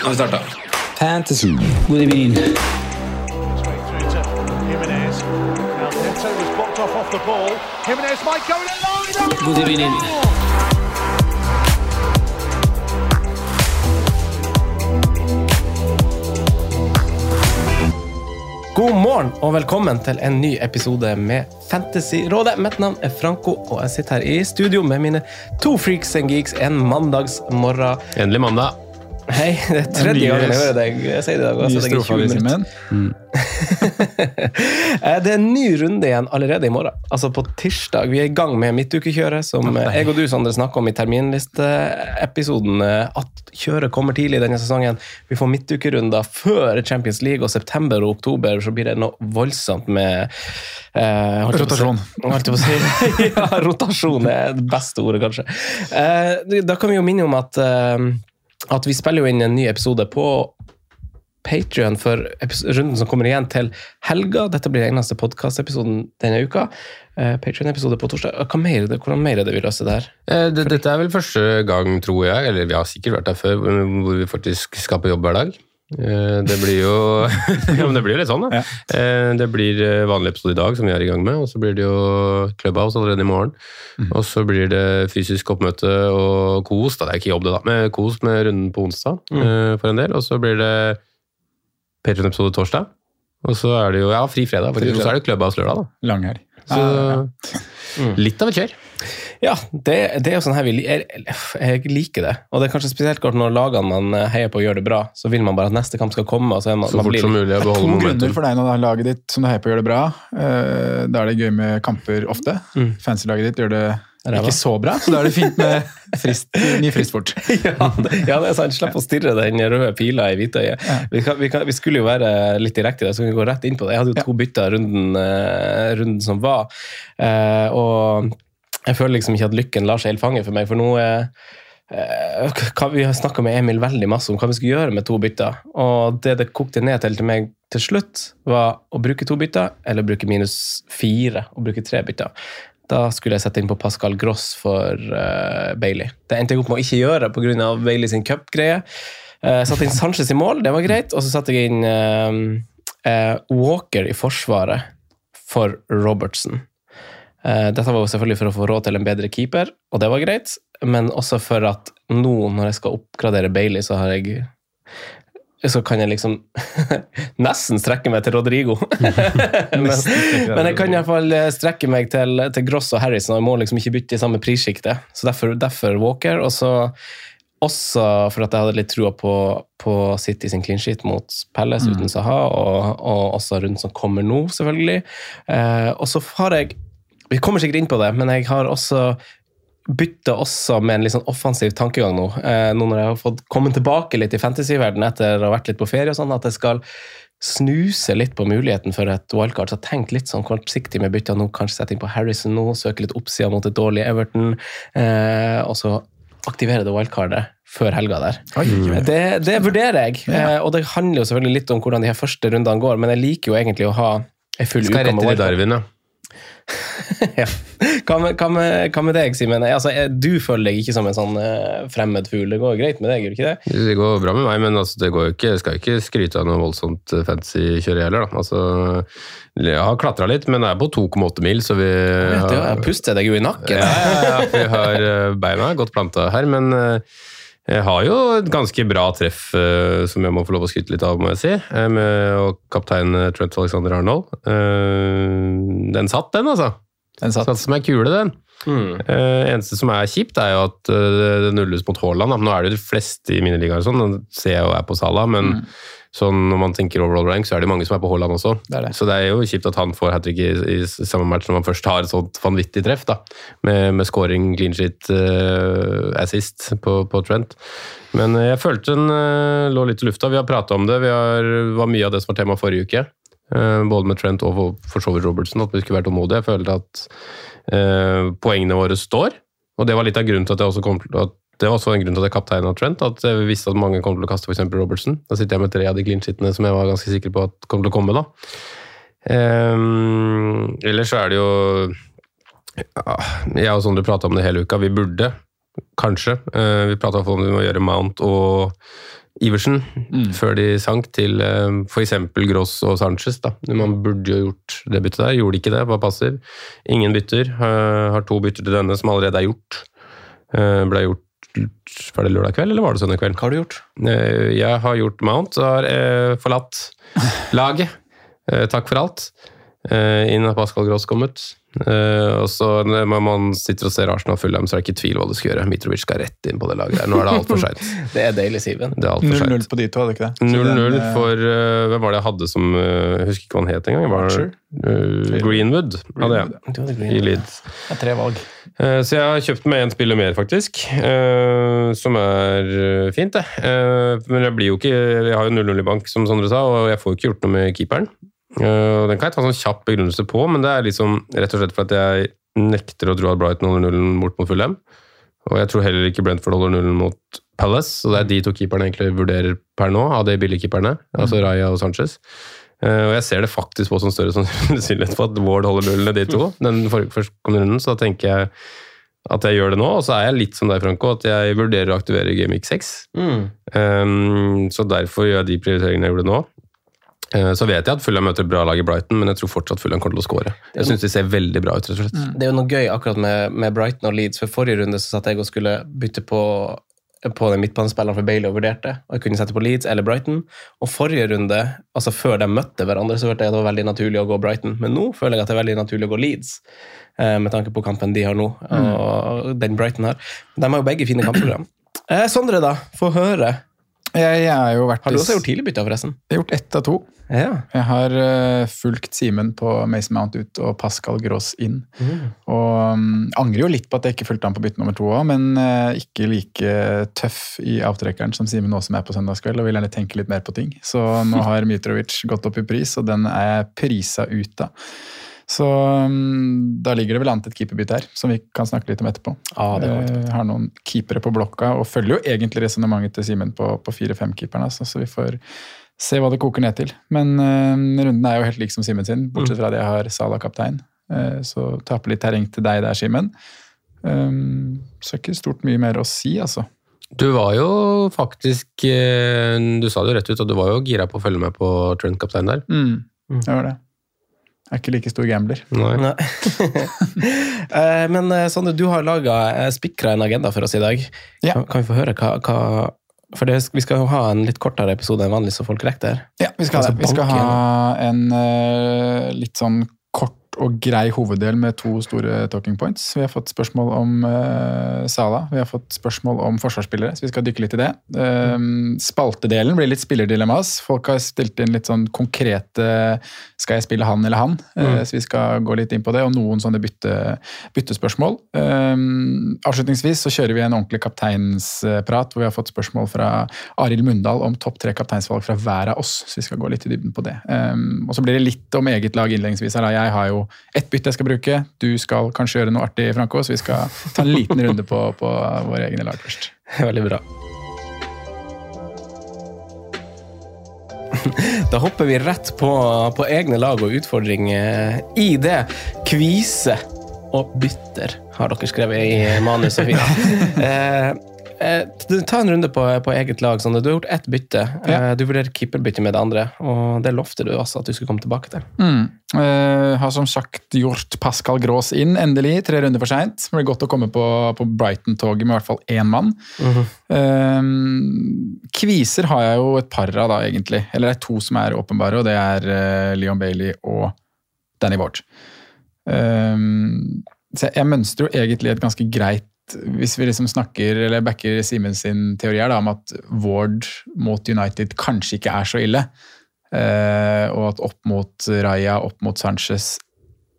Nå har vi starta. Fantasy. God evening. Straight through to Jimenez. Now Neto was blocked off off the ball. Jimenez might go in line. God evening. God morgen og velkommen til en ny episode med Fantasyrådet. Mitt navn er Franco, og jeg sitter her i studio med mine to freaks and geeks en mandagsmorgen. Endelig mandag. Hei, det er tredje gangen jeg hører deg jeg sier det i dag. altså, det er 20 minutter. Eh, Det er en ny runde igjen allerede i morgen, altså på tirsdag. Vi er i gang med midtukekjøret, som eh, jeg og du Sondre, snakker om i terminlisteepisoden. eh, At kjøret kommer tidlig denne sesongen. Vi får midtukerunder før Champions League, og september og oktober så blir det noe voldsomt med eh, Rotasjon. Si. ja, rotasjon er det beste ordet, kanskje. Eh, Da kan vi jo minne om at, eh, at vi spiller jo inn en ny episode på Patrion for runden som kommer igjen til helga. Dette blir eneste podkastepisoden denne uka. Uh, Patrion-episode på torsdag. Hva mer er hvordan mer er det vi løser der? Eh, det- Dette er vel første gang, tror jeg, eller vi har sikkert vært der før, hvor vi faktisk skal på jobb hver dag. Eh, Det blir jo Ja, men det blir jo litt sånn, da. Ja. Det blir eh, vanlig episode i dag, som vi er i gang med, og så blir det jo Clubhouse allerede i morgen. Og så blir det fysisk oppmøte og kos, da. Det er ikke jobb, det, da, men kos med runden på onsdag eh, for en del. Og så blir det Patreon-episode torsdag. Og så er det jo ja, fri fredag. Og så er det Clubhouse lørdag, da. Langhelg. Så litt av et kjør. Ja, det, det er jo sånn her vi jeg, jeg liker det. Og det er kanskje spesielt godt når lagene man eh, heier på, gjør det bra. Så vil man bare at neste kamp skal komme. Og så er man, Så man fort blir- som mulig å To beholde grunner for deg når laget ditt som du heier på gjør det bra. Eh, Da er det gøy med kamper ofte. Mm. Fancy-laget ditt gjør det Ræva. ikke så bra, så da er det fint med frist, ny frist fort. ja, det, ja, det er sant. Slipp å stirre den røde pila i hvitøyet. Vi, vi, vi skulle jo være litt direkte i det, så vi kan gå rett inn på det. Jeg hadde jo to bytter runden, eh, runden som var. Eh, og jeg føler liksom ikke at lykken lar seg helt fange for meg, for nå eh, eh, Vi har snakka med Emil veldig masse om hva vi skulle gjøre med to bytter. Og det det kokte ned til til meg til slutt, var å bruke to bytter eller bruke minus fire og bruke tre bytter. Da skulle jeg sette inn på Pascal Gross for uh, Bailey. Det endte jeg opp med å ikke gjøre pga. Bailey sin cupgreie. Uh, satte inn Sanchez i mål, det var greit. Og så satte jeg inn uh, uh, Walker i forsvaret for Robertson. Eh, dette var jo selvfølgelig for å få råd til en bedre keeper, og det var greit. Men også for at nå, når jeg skal oppgradere Bailey, så har jeg så kan jeg liksom nesten strekke meg til Rodrigo. men, men jeg kan iallfall strekke meg til, til Gross og Harrison, og jeg må liksom ikke bytte i samme prissjikte. Så derfor, derfor Walker. Og så også for at jeg hadde litt trua på, på City sin clean sheet mot Palace uten Saha, og, og også rundt som kommer nå, selvfølgelig. Eh, og så har jeg Vi kommer sikkert inn på det, men jeg har også bytta også med en litt sånn offensiv tankegang nå. Eh, nå når jeg har fått kommet tilbake litt i fantasyverdenen etter å ha vært litt på ferie, og sånn, at jeg skal snuse litt på muligheten for et wildcard. Så tenk litt sånn kortsiktig med bytta nå. Kanskje sette inn på Harrison nå, søke litt oppsida mot et dårlig Everton. Eh, og så aktivere det wildcardet før helga der. Det, det vurderer jeg. Eh, og det handler jo selvfølgelig litt om hvordan de her første rundene går, men jeg liker jo egentlig å ha ei full Skal uke med wildcard. Darwin, ja. Ja. hva, med, hva, med, hva med deg, Simen? Altså, eh, du føler deg ikke som en sånn eh, fremmed fugl. Det går greit med deg, gjør det ikke det? Det går bra med meg, men altså, det går ikke, skal ikke skryte av noe voldsomt fancy-kjøre heller. Da. Altså, jeg har klatra litt, men jeg er på 2,8 mil, så vi har, jeg puster deg jo i nakken. ja, ja, ja, vi har eh, beina godt planta her, men eh, Jeg har jo et ganske bra treff eh, som jeg må få lov å skryte litt av, må jeg si. eh, Med kaptein eh, Trent Alexander Arnold. Eh, Den satt, den, altså. Den satt. satt som ei kule, den. Eh, eneste som er kjipt, er jo at det nulles mot Haaland. Nå er det jo de fleste i mine ligaer sånn, ser jeg jo er på Salah, men sånn når man tenker overall rank, så er det mange som er på Haaland også. Det det. Så det er jo kjipt at han får hat trick i, i samme match når man først har et sånt vanvittig treff, da. Med, med scoring, clean shit, uh, assist på, på Trent. Men eh, jeg følte den uh, lå litt i lufta. Vi har prata om det. Vi har, var mye av det som var tema forrige uke. Både med Trent og for, så vidt Robertson, at vi skulle vært tålmodige. Jeg følte at eh, poengene våre står. Og det var litt av grunnen til at jeg også kom til at det var også en grunn til at jeg kapteina Trent, at jeg visste at mange kom til å kaste f.eks. Robertson. Da sitter jeg med tre av de clean som jeg var ganske sikker på at kom til å komme. da. Um, ellers så er det jo ja, Jeg og Sondre prata om det hele uka. Vi burde, kanskje Uh, Vi prata om vi må gjøre Mount og Iversen før de sank til uh, f.eks. Gross og Sanchez. da. Man burde jo gjort det byttet der. Gjorde ikke det, var passiv. Ingen bytter. Uh, har to bytter til denne som allerede er gjort. Uh, ble gjort var det lørdag kveld, eller var det søndag kveld? Hva har du gjort? Eh, Jeg har gjort Mount, og har forlatt laget. Eh, takk for alt. Eh, inn har Pascal Gross kommet. Uh, og så når man sitter og ser Arsenal Fulham, så er det ikke tvil hva du skal gjøre. Mitrovic skal rett inn på det laget der. Nå er det altfor seint. Det er deilig, Siven. Det er altfor 0-0 på de to, hadde ikke det? 0-0 eh, for uh, Hvem var det jeg hadde som uh, Jeg husker ikke hva han het engang. Var, eh, Greenwood hadde jeg i. Leeds. Det er tre valg. Eh, Så jeg har kjøpt med en spiller mer, faktisk. eh, Som er eh, fint, det. Eh, Men jeg blir jo ikke Jeg har jo 0-0 i bank, som Sondre sa, og jeg får jo ikke gjort noe med keeperen. Eh, Den kan jeg ta en sånn kjapp begrunnelse på, men det er liksom rett og slett for at jeg nekter å tro at Brighton holder nullen bort mot Fulham. Og jeg tror heller ikke Brentford holder nullen mot Palace, så det er de to keeperne jeg egentlig vurderer per nå, av de billigkeeperne, altså Raja og Sanchez. Eh, og jeg ser det faktisk på som større sannsynlighet for at Ward holder nullen de to, den første førstkommende runden, så da tenker jeg at jeg gjør det nå, og så er jeg litt som deg, Franco, at jeg vurderer å aktivere Gameweek 6. Mm. Um, så derfor gjør jeg de prioriteringene jeg gjorde nå. Eh, Så vet jeg at Fulham møter et bra lag i Brighton, men jeg tror fortsatt Fulham kommer til å skåre. Jeg syns de ser veldig bra ut, rett og slett. Det er jo noe gøy akkurat med, med Brighton og Leeds. For forrige runde så satt jeg og skulle bytte på, på den midtbanespilleren for Bailey og vurderte. Og jeg kunne sette på Leeds eller Brighton. Og forrige runde, altså før de møtte hverandre, så hørte jeg at det var veldig naturlig å gå Brighton. Men nå føler jeg at det er veldig naturlig å gå Leeds. eh, Med tanke på kampen de har nå, og den Brighton har. De har jo begge fine kampprogram. Eh, Sondre, da. Få høre. Jeg, jeg har jo vært Har du også gjort tidlig bytte, forresten? Jeg har gjort ett av to. Ja. Jeg har uh, fulgt Simen på Mason Mount ut og Pascal Gross inn. Og um, angrer jo litt på at jeg ikke fulgte han på bytte nummer to òg, men uh, ikke like tøff i avtrekkeren som Simen som er på søndagskveld, og vil gjerne tenke litt mer på ting. Så nå har Mitrovic gått opp i pris, og den er jeg prisa ut av. Så um, da ligger det vel an til et keeperbytte her, som vi kan snakke litt om etterpå. Ah, det er Jeg har noen keepere på blokka, og følger jo egentlig resonnementet til Simen på, på 4-5-keeperen, altså, så vi får se hva det koker ned til. Men eh, runden er jo helt lik som Simen sin, bortsett fra at jeg har Sala kaptein. Eh, så taper litt terreng til deg der, Simen. Um, så ikke stort mye mer å si, altså. Du var jo faktisk eh, Du sa det jo rett ut, og du var jo gira på å følge med på Trent-kapteinen der. Mm. Det var det. Jeg er ikke like stor gambler. Nei. Nei. Eh, Men eh, Sondre, du har laga spikra en agenda for oss i dag. Ja. Kan, kan vi få høre hva, hva For det, vi skal jo ha en litt kortere episode enn vanlig, så folk rekker det. Ja, vi skal, Altså, det. Vi skal ha en uh, litt sånn og grei hoveddel med to store talking points. Vi har fått spørsmål om uh, Sala, vi har fått spørsmål om forsvarsspillere, så vi skal dykke litt i det. Um, spaltedelen blir litt spillerdilemmas. Folk har stilt inn litt sånn konkrete Skal jeg spille han eller han? Eh, så vi skal gå litt inn på det, og noen sånne bytte, byttespørsmål. Um, avslutningsvis så kjører vi en ordentlig kapteinsprat, hvor vi har fått spørsmål fra Arild Mundal om topp tre kapteinsvalg fra hver av oss. Så vi skal gå litt i dybden på det. Um, og så blir det litt om eget lag innledningsvis. Jeg har jo ett bytte jeg skal bruke. Du skal kanskje gjøre noe artig, Franco, så vi skal ta en liten runde på, på våre egne lag først. Veldig bra. Da hopper vi rett på, på egne lag og utfordringer i det. Kvise og bytter, har dere skrevet i manus så fint. Eh, Eh, ta en runde på, på eget lag. Sånn. Du har gjort ett bytte. Ja. Eh, Du vurderer keeperbytte med det andre, og det lovte du også at du skulle komme tilbake til. Mm. Eh, har som sagt gjort Pascal Grås inn, endelig. Tre runder for seint. Det blir godt å komme på, på Brighton-toget med i hvert fall én mann. Eh, kviser har jeg jo et par av, da, egentlig. Eller det er to som er åpenbare, og det er eh, Leon Bailey og Danny Ward. Eh, så jeg, jeg mønstrer jo egentlig et ganske greit hvis vi liksom snakker, eller backer Simen sin teori her, da, om at Ward mot United kanskje ikke er så ille, eh, og at opp mot Raja, opp mot Sanchez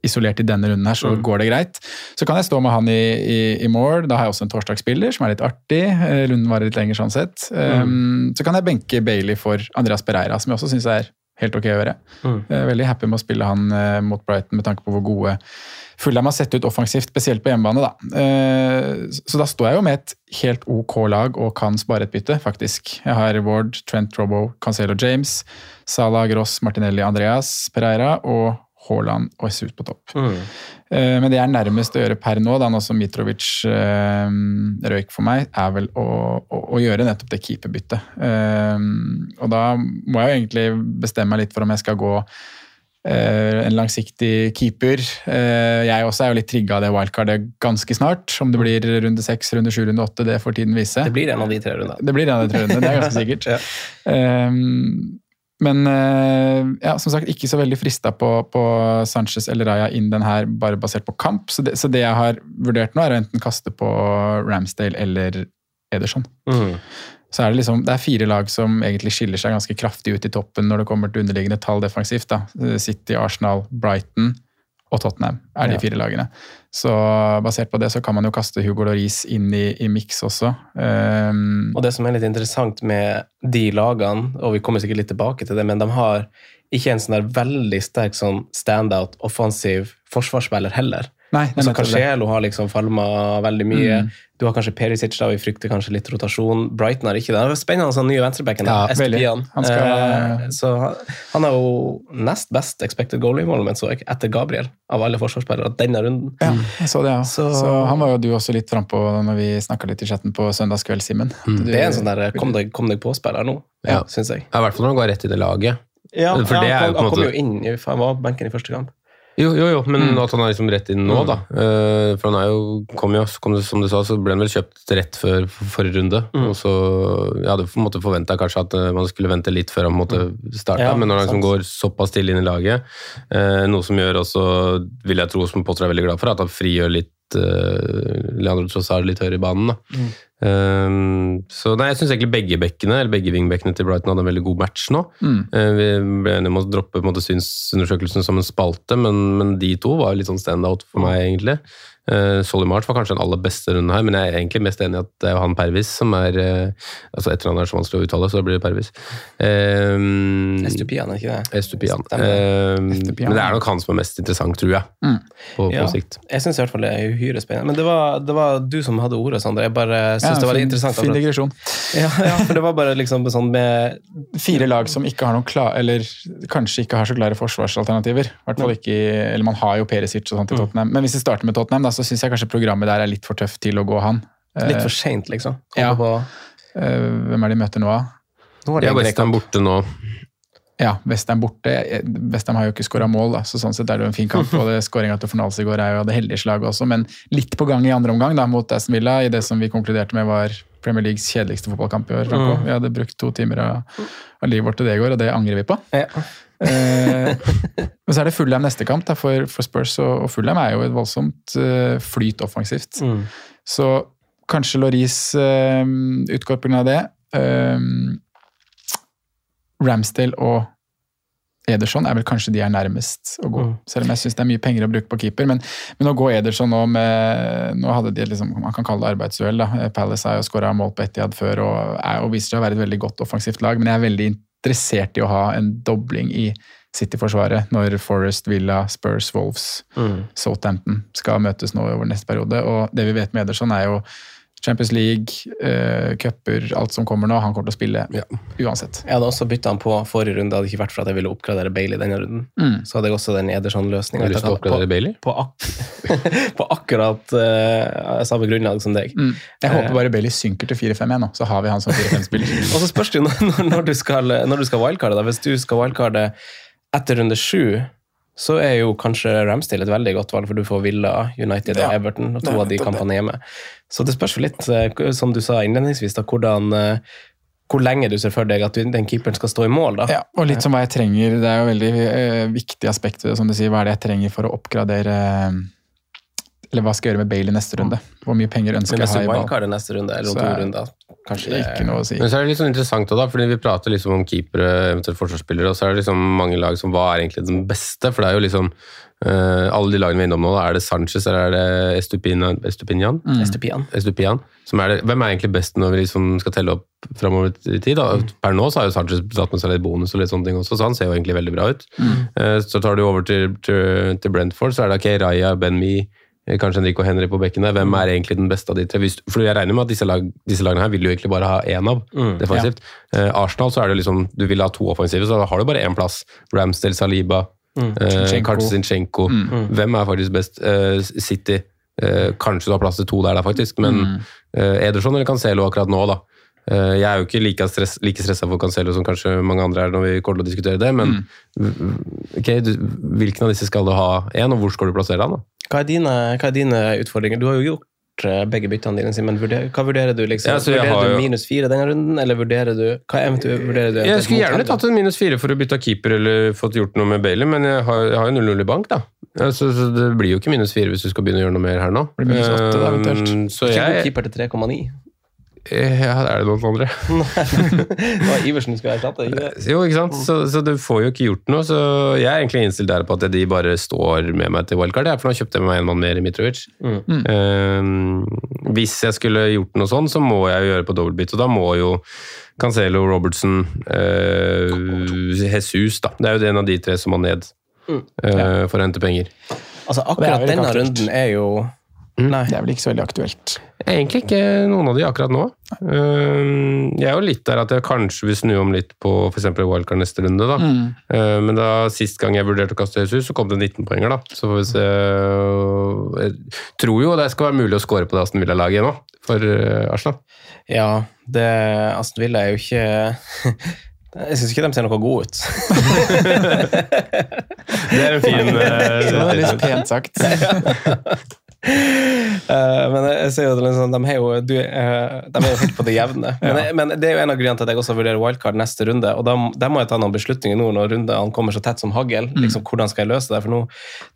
isolert i denne runden her, så går det greit. Så kan jeg stå med han i, i, i mål. Da har jeg også en torsdagsspiller som er litt artig. Eh, Runden varer litt lenger sånn sett. Um, så kan jeg benke Bailey for Andreas Pereira, som jeg også syns er helt ok å gjøre. Jeg er veldig happy med å spille han uh, mot Brighton med tanke på hvor gode Fulham har sett ut offensivt, spesielt på hjemmebane. Da. Eh, så da står jeg jo med et helt ok lag og kan spare et bytte, faktisk. Jeg har Ward, Trent Robbo, Cancelo James, Salah, Gross, Martinelli, Andreas, Pereira og Haaland og Jesus på topp. Eh, Men det jeg er nærmest å gjøre per nå, da nå som Mitrovic eh, røyk for meg, er vel å, å, å gjøre nettopp det keeperbyttet. Og da må jeg jo egentlig bestemme meg litt for om jeg skal gå en langsiktig keeper. Eh, jeg også er jo litt trigga av det wildcardet ganske snart. Om det blir runde seks, runde sju, runde åtte, det får tiden vise. Det blir en av de tre rundene. Det blir en av de tre rundene, det er ganske sikkert. Ja. um, men eh, ja, som sagt, ikke så veldig frista på, på Sanchez eller Raja inn den her, bare basert på kamp. Så det, så det jeg har vurdert nå, er å enten kaste på Ramsdale eller Ederson. Mm. Så er det liksom, det er fire lag som egentlig skiller seg ganske kraftig ut i toppen når det kommer til underliggende tall defensivt. da. City, Arsenal, Brighton og Tottenham er de fire lagene. Så basert på det så kan man jo kaste Hugo Lloris inn i, i miks også. Um, Og det som er litt interessant med de lagene, og vi kommer sikkert litt tilbake til det, men de har ikke en sånn der veldig sterk sånn standout offensiv forsvarsspiller heller. Nei, Altså. Cancelo har liksom falma veldig mye. Mm. Du har kanskje Perisic, da vi frykter kanskje litt rotasjon. Brighton har ikke det. Det er spennende sånn nye venstrebacken. Ja, veldig. Han skal- Eh, så han- han er jo nest best expected goal involvement, så jeg, etter Gabriel, av alle forsvarsspillere denne runden. Ja, jeg så det, ja. Så, Så- han var jo du også litt frampå når vi snakka litt i chatten på søndagskveld, Simen. Du- Det er en sånn der kom deg, kom deg på-spiller nå, Ja. syns jeg. Ja, I hvert fall når han går rett i det laget. Ja, For det er han, jo på en han kom jo inn, han var på benken i første kamp. Jo, jo, jo, men Mm. at han er liksom rett inn nå, da. Eh, For han er jo, kom jo, kom som du sa, så ble han vel kjøpt rett før forrige runde. Mm. Og så Jeg hadde på en måte forventa kanskje at eh, man skulle vente litt før han måtte starte, Ja, men når han liksom går såpass stille inn i laget, eh, noe som gjør også, vil jeg tro, som Potter er veldig glad for, at han frigjør litt uh, Leandro Trossard litt høyere i banen. da. Eh, så nei, jeg syns egentlig begge bekkene, eller begge vingbekkene til Brighton hadde en veldig god match nå. Mm. Uh, Vi ble enige om å droppe på en måte, synsundersøkelsen som en spalte, men, men de to var litt sånn standout for meg, egentlig. Uh, Solly March var kanskje den aller beste runden her, men jeg er egentlig mest enig i at det er han Pervis som er uh, altså Etter han er så vanskelig å uttale, så blir det Pervis. Um, Estupian, er ikke det? Estupian. Eh, Estupian. men det er nok han som er mest interessant, tror jeg. Mm. På, på Ja. sikt. Jeg syns i hvert fall det er uhyre spennende. Men det var, det var du som hadde ordet, Sander. Jeg bare syns Ja, det var litt fin- interessant. Fin digresjon. Ja, ja, for det var bare liksom sånn med Fire lag som ikke har noen klar, eller kanskje ikke har så klare forsvarsalternativer. Hvert fall ikke, eller Man har jo Perisic og sånt i Tottenham. Men hvis vi starter med Tottenham, da, så syns jeg kanskje programmet der er litt for tøft til å gå han. litt Eh, for seint, liksom. ja. På eh, hvem er de møter nå, da? Nå er det Westham borte nå. Ja, Westham borte. Westham har jo ikke skåra mål, da, så sånn sett er det jo en fin kamp. Og skåringa til Fornals i går er jo det heldige slaget også, men litt på gang i andre omgang da, mot Aston Villa, i det som vi konkluderte med var Premier Leagues kjedeligste fotballkamp i år. Mm. Vi hadde brukt to timer av, av livet vårt til det i går, og det angrer vi på. Ja. Eh, men så er det Fullheim neste kamp da, for, for Spurs, og, og Fullheim er jo et voldsomt uh, flyt offensivt. Mm. Så kanskje Loris uh, utgår pga. det. Um, Ramsdale og Ederson er vel kanskje de er nærmest å gå. Mm. Selv om jeg syns det er mye penger å bruke på keeper. Men, men å gå Ederson nå med Nå hadde de liksom, man kan kalle det arbeidsuhell. Palace har jo skåra mål på Etiad før og, er, og viser seg å være et veldig godt offensivt lag. Men jeg er veldig interessert i å ha en dobling i City-forsvaret når Forest, Villa, Spurs, Wolves Mm. Southampton skal møtes nå over neste periode. Og det vi vet med Ederson, er jo Champions League, uh, cuper, alt som kommer nå. Han kommer til å spille Ja. uansett. Jeg hadde også bytta han på forrige runde, hadde ikke vært for at jeg ville oppgradere Bailey denne runden. Mm. Så hadde jeg også den Ederson-løsninga. Har du lyst til å oppgradere Bailey? På, ak på akkurat uh, samme grunnlag som deg. Mm. Jeg Eh. håper bare Bailey synker til 4-5 igjen nå, så har vi han som 4-5-spiller. Og så spørs det jo når, når, du skal, når du skal wildcarde. Da. Hvis du skal wildcarde etter runde sju, så er jo kanskje Ramsdale et veldig godt valg, for du får Villa, United og Everton, og to av de kampene hjemme. Så det spørs jo litt, eh, som du sa innledningsvis, da, hvordan eh, hvor lenge du ser for deg at den keeperen skal stå i mål. da. Ja, og litt som hva jeg trenger. Det er jo veldig eh, viktig aspekt ved det, som du sier. Hva er det jeg trenger for å oppgradere Eller hva skal jeg gjøre med Bale i neste runde? Hvor mye penger ønsker jeg å ha du i ball? wildcarder neste runde, eller Så to runde runder, kanskje Det er ikke noe å si. Men så er det litt sånn interessant da, fordi vi prater liksom om keepere, eventuelt forsvarsspillere, og så er det liksom mange lag som hva er egentlig den beste? For det er jo liksom uh, Alle de lagene vi er innom nå, da, er det Sanchez eller er det Estupinian? Estupinian? Mm. Estupian. Estupian som er det, hvem er egentlig best når vi liksom skal telle opp framover i tid? Da? Per nå så har jo Sanchez satt med seg litt bonus og litt sånne ting også, så han ser jo egentlig veldig bra ut. Eh, så tar du over til, til, til Brentford, så er det ok, Raya, Ben-Mi, eh, kanskje Henrik og Henry på bekken der. Hvem er egentlig den beste av de tre? For jeg regner med at disse, lag, disse lagene her vil jo egentlig bare ha én av defensivt. Eh, Arsenal så er det liksom, du vil ha to offensive, så da har du bare én plass. Ramsdale, Saliba, eh, Zinchenko. Mm. Zinchenko. Hvem er faktisk best? Eh, City. Eh, kanskje du har plass til to der, da, faktisk, men eh, Ederson eller Cancelo akkurat nå, da. Eh, jeg er jo ikke like, stress, like stressa for Cancelo som kanskje mange andre er når vi kommer til å diskutere det, men ok, du, hvilken av disse skal du ha én, og hvor skal du plassere han? da? Hva er, dine, hva er dine utfordringer? Du har jo gjort eh, begge byttene dine, Simen. Vurder, hva vurderer du? liksom? Ja, jeg vurderer har du minus fire denne runden, eller vurderer du hva eventuelt vurderer du? Jeg skulle gjerne tatt en minus fire for å bytte keeper eller fått gjort noe med Bailey, men jeg har, jo 0-0 i bank, da. Ja, Så, så det blir jo ikke minus fire hvis du skal begynne å gjøre noe mer her nå. Det Blir minus 8, da, eventuelt. Um, Så Ikke jeg keeper til 3,9. Ja, er det noen andre? Det var Iversen du skulle erstatte. Jo, ikke sant? Så, så du får jo ikke gjort noe. Så jeg er egentlig innstilt der på at de bare står med meg til wildcard. jeg, For nå kjøpte jeg meg en mann mer i Mitrovic. Um, hvis jeg skulle gjort noe sånn, så må jeg jo gjøre på dobbeltbytte. Og da må jo Cancelo, Robertson, uh, Jesus da. Det er jo en av de tre som må ned uh, for å hente penger. Altså, akkurat denne runden er jo Nei. Det er vel ikke så veldig aktuelt. Egentlig ikke noen av de akkurat nå. Uh, Jeg er jo litt der at jeg kanskje vil snu om litt på f.eks. wildcard neste runde. da. Uh, Men da sist gang jeg vurderte å kaste Jesus, så kom det 19 poenger. da. Så får vi se. Jeg tror jo det skal være mulig å score på det Aston Villa-laget nå, for uh, Arsenal. Ja, det Aston Villa er jo ikke Jeg syns ikke de ser noe gode ut. Det er en fin Det var litt pent sagt. Eh, men jeg ser jo det liksom, de, jo, du, uh, de er jo helt på det jevne. Men, men det er jo en av grunnene til at jeg også vurderer wildcard neste runde. Og da, der må jeg ta noen beslutninger nå når rundene kommer så tett som hagl. Liksom, hvordan skal jeg løse det? For nå,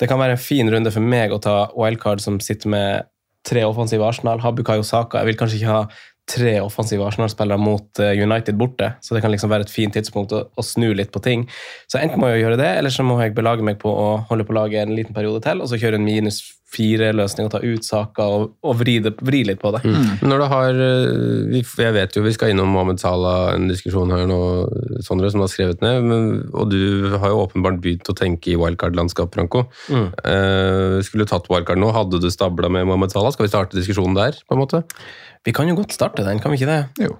det kan være en fin runde for meg å ta wildcard som sitter med tre offensive Arsenal. Habukai Osaka. Jeg vil kanskje ikke ha tre offensive Arsenal-spillere mot eh, United borte, så det kan liksom være et fint tidspunkt å, å snu litt på ting. Så enten må jeg gjøre det, eller så må jeg belage meg på å holde på laget en liten periode til, og så kjøre en minus fire-løsning og ta ut saker og, og vri, det, vri litt på det. Mm. Når du har uh, Jeg vet jo vi skal innom Mohammed Salah, en diskusjon her nå, Sondre, som har skrevet ned. Men, og du har jo åpenbart begynt å tenke i wildcard-landskap, Franco. Uh, skulle du tatt wildcard nå, hadde du stabla med Mohammed Salah? Skal vi starte diskusjonen der? på en måte? Vi kan jo godt starte den, kan vi ikke det? Jo.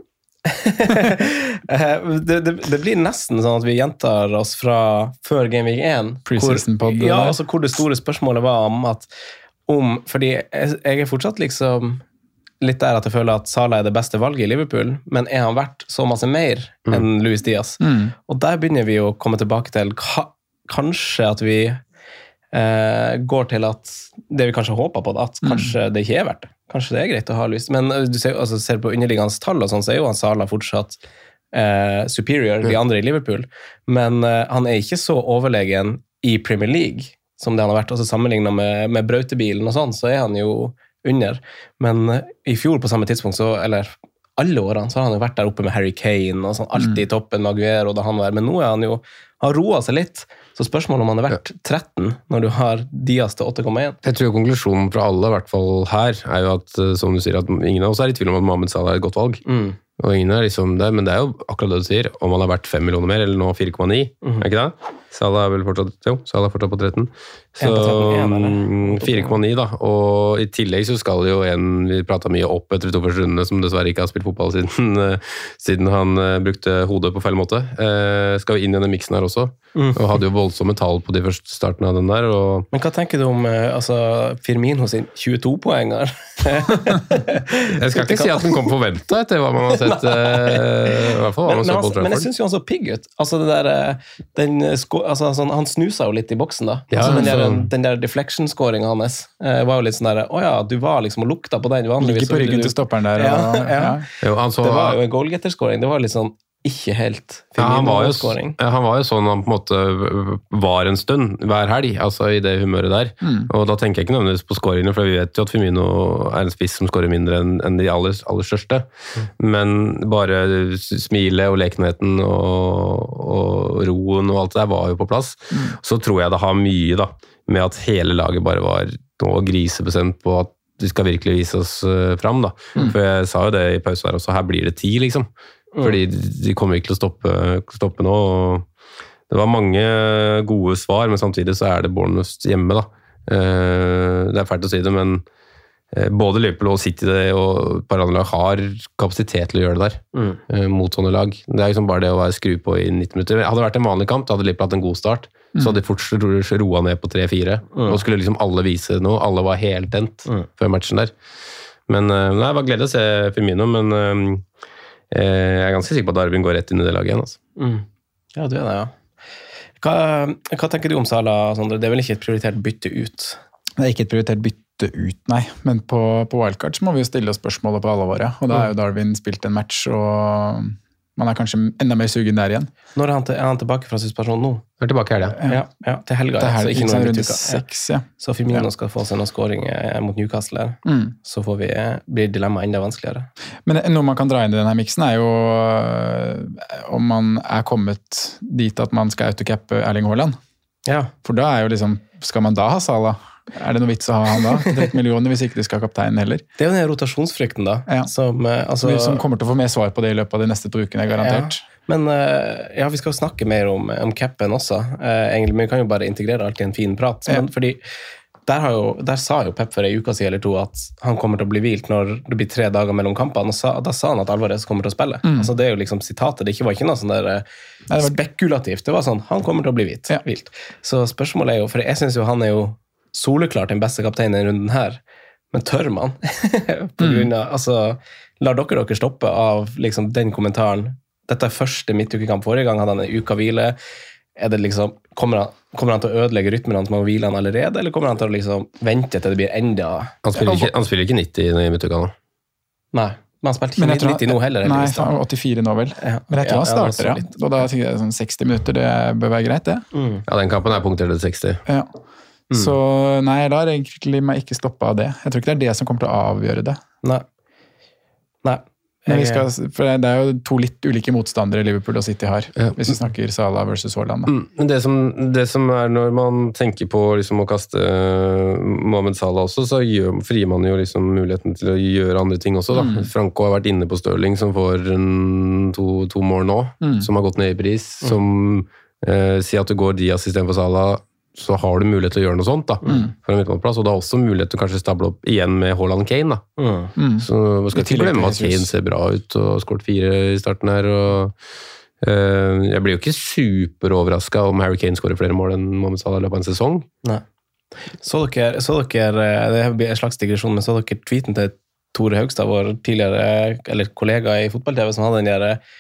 Eh, det, det, det blir nesten sånn at vi gjentar oss fra før Game Week 1. Hvor, ja, altså hvor det store spørsmålet var om at om, Fordi jeg, jeg er fortsatt liksom litt der at jeg føler at Salah er det beste valget i Liverpool, men er han verdt så masse mer enn Louis Diaz? Mm. Og der begynner vi å komme tilbake til ka, kanskje at vi eh, går til at det vi kanskje håper på, at kanskje det ikke er verdt det. Kanskje det er greit å ha Louis. Men eh, du ser, altså, ser på underliggende tall, og sånn, så er jo han Salah fortsatt eh, superior de andre i Liverpool. Men eh, han er ikke så overlegen i Premier League som det han har vært. Altså Sammenligna med, med brautebilen og sånn, så er han jo under. Men eh, i fjor på samme tidspunkt, så, eller alle årene, så har han jo vært der oppe med Harry Kane og sånn, alltid i toppen med Aguero da han var. Men nå er han jo har roa seg litt. Så spørsmålet om han er verdt 13 når du har Dias til 8,1. Jeg tror konklusjonen fra alle, i hvert fall her, er jo at eh, som du sier, at ingen av oss er i tvil om at Mohammed Salah er et godt valg. Mm. Og ingen er liksom det, Men det er jo akkurat det du sier. Om han har vært 5 millioner mer, eller nå 4,9, er ikke det? Salah er vel fortsatt Jo, Salah er fortsatt på 13. Så En på 13, en, eller? mm, 4,9, da. Og i tillegg så skal jo en vi prata mye opp etter de to første rundene, som dessverre ikke har spilt fotball siden, eh, siden han eh, brukte hodet på feil måte. Eh, skal jo inn i denne miksen her også. Mm. Og hadde jo voldsomme tall på de første startene av den der. og Men hva tenker du om altså, Firmino sin 22-poenger? Jeg skal ikke si at den kom forventa etter hva man har sett. eh, I hvert fall Men, men, altså, men jeg syns jo han så pigg ut. Altså, det der, eh, den, altså, sånn, han snusa jo litt i boksen, da. Ja, altså, den, der, den der deflection-scoringa hans uh, var jo litt sånn der Å ja, du var liksom og lukta på den. Vanligvis Ligger på ryggen til stopperen der. Ja, Og, ja. ja. Jo, han så, Det var jo en goalgetter-scoring. Det var litt sånn ikke helt Ja, han, var jo, ja, han var jo sånn han på en måte var en stund hver helg, altså i det humøret der. Mm. Og da tenker jeg ikke nødvendigvis på scoringene, for vi vet jo at Firmino er en spiss som scorer mindre enn en de aller, aller største. Men bare smilet og lekenheten og, og roen og alt det der var jo på plass. Så tror jeg det har mye da, med at hele laget bare var nå grisebestemt på at de skal virkelig vise oss eh, fram. Da. For jeg sa jo det i pausen her også, her blir det ti, liksom. Fordi de kommer ikke til å stoppe, stoppe nå. og Det var mange gode svar, men samtidig så er det Bournemouth hjemme, da. Eh, Det er fælt å si det, men eh, både Liverpool og City det, og et par andre lag har kapasitet til å gjøre det der, Mm. eh, mot sånne lag. Det er liksom bare det å være skru på i 90 minutter. Hadde det vært en vanlig kamp, da hadde Liverpool hatt en god start. Så hadde de fort roa ned på 3-4. Nå skulle liksom alle vise noe. Alle var helt tent før matchen der. Men nei, det var gledelig å se Firmino, men jeg er ganske sikker på at Darwin går rett inn i det laget igjen. Altså. Mm. Ja, du er det, ja. Hva, hva tenker du om Salah, Sondre? Det er vel ikke et prioritert bytte ut? Det er ikke et prioritert bytte ut, nei. Men på, på wildcard så må vi jo stille oss spørsmålet på alle våre. Og da er jo Darwin spilt en match, og man er kanskje enda mer sugen der igjen. Når er han, til, er han tilbake fra suspensjon nå? Er tilbake i helga. Ja, ja, til helga. Det ja, er så ikke noen noe runde seks, ja. Så Firmino Ja. skal få seg noen skåring eh, mot Newcastle. Mm. Så får vi, blir dilemmaet enda vanskeligere. Men noe man kan dra inn i denne miksen, er jo om man er kommet dit at man skal autocappe Erling Haaland. Ja. For da er jo liksom Skal man da ha Salah? Er det noe vits å ha han da? 13 millioner hvis ikke du skal ha kapteinen heller. Det er jo den rotasjonsfrykten, da. Ja. Som, eh, altså, Som kommer til å få mer svar på det i løpet av de neste to ukene, garantert. Men eh, ja, vi skal jo snakke mer om, om capen også, eh, egentlig, men vi kan jo bare integrere alt i en fin prat. Ja. Men fordi der, har jo, der sa jo Pep for ei uke siden eller to at han kommer til å bli hvilt når det blir tre dager mellom kampene. og sa, Da sa han at Alvarez kommer til å spille. Altså, det er jo liksom sitatet. Det var ikke noe sånn der Mm. Nei, det var- spekulativt. Det var sånn han kommer til å bli hvilt. Ja. Så spørsmålet er jo, for jeg syns jo han er jo soleklart den beste kapteinen i denne runden her, men tør man? på grunn av, altså, lar dere dere stoppe av liksom, den kommentaren? Dette er første midtukekamp. Forrige gang hadde han en uke hvile. Er det liksom, kommer, han, kommer han til å ødelegge rytmen hans med å hvile han allerede, eller kommer han til å liksom vente til det blir enda Han spiller ikke, han spiller ikke 90 i midtuka nå. Nei, men han spilte ikke jeg 90 nå heller. Nei, han er 84 nå vel. Ja. Men jeg tror Ja, han starter, ja. Og da tenker jeg sånn 60 minutter, det bør være greit, det. Mm. Ja, den kampen er punktert til 60. Ja. Så nei, jeg lar egentlig meg ikke stoppe av det. Jeg tror ikke det er det som kommer til å avgjøre det. Nei. Nei. Men vi skal, for Det er jo to litt ulike motstandere Liverpool og City har, Ja. hvis vi snakker Salah versus Haaland. da. Mm, Men det som, det som er når man tenker på liksom å kaste Mohammed Mohamed Salah også, så gjør, frier man jo liksom muligheten til å gjøre andre ting også. Da. Franco har vært inne på Stirling, som får en, to, to mål nå, Mm. som har gått ned i pris. Som eh, sier at du går Diaz istedenfor Salah, så har du mulighet til å gjøre noe sånt. da, for en midtbaneplass, Og det har også mulighet til å kanskje stable opp igjen med Haaland Kane. da. Mm. Mm. Så man skal ikke glemme at Kane ser bra ut og har skåret fire i starten her. og uh, Jeg blir jo ikke superoverraska om Harry Kane skårer flere mål enn Mohammed Salah i løpet av en sesong. Nei. Så dere, så dere eh, Det blir en slags digresjon, men så dere tweeten til Tore Haugstad, vår tidligere eller kollega i fotball-TV, som hadde den der eh,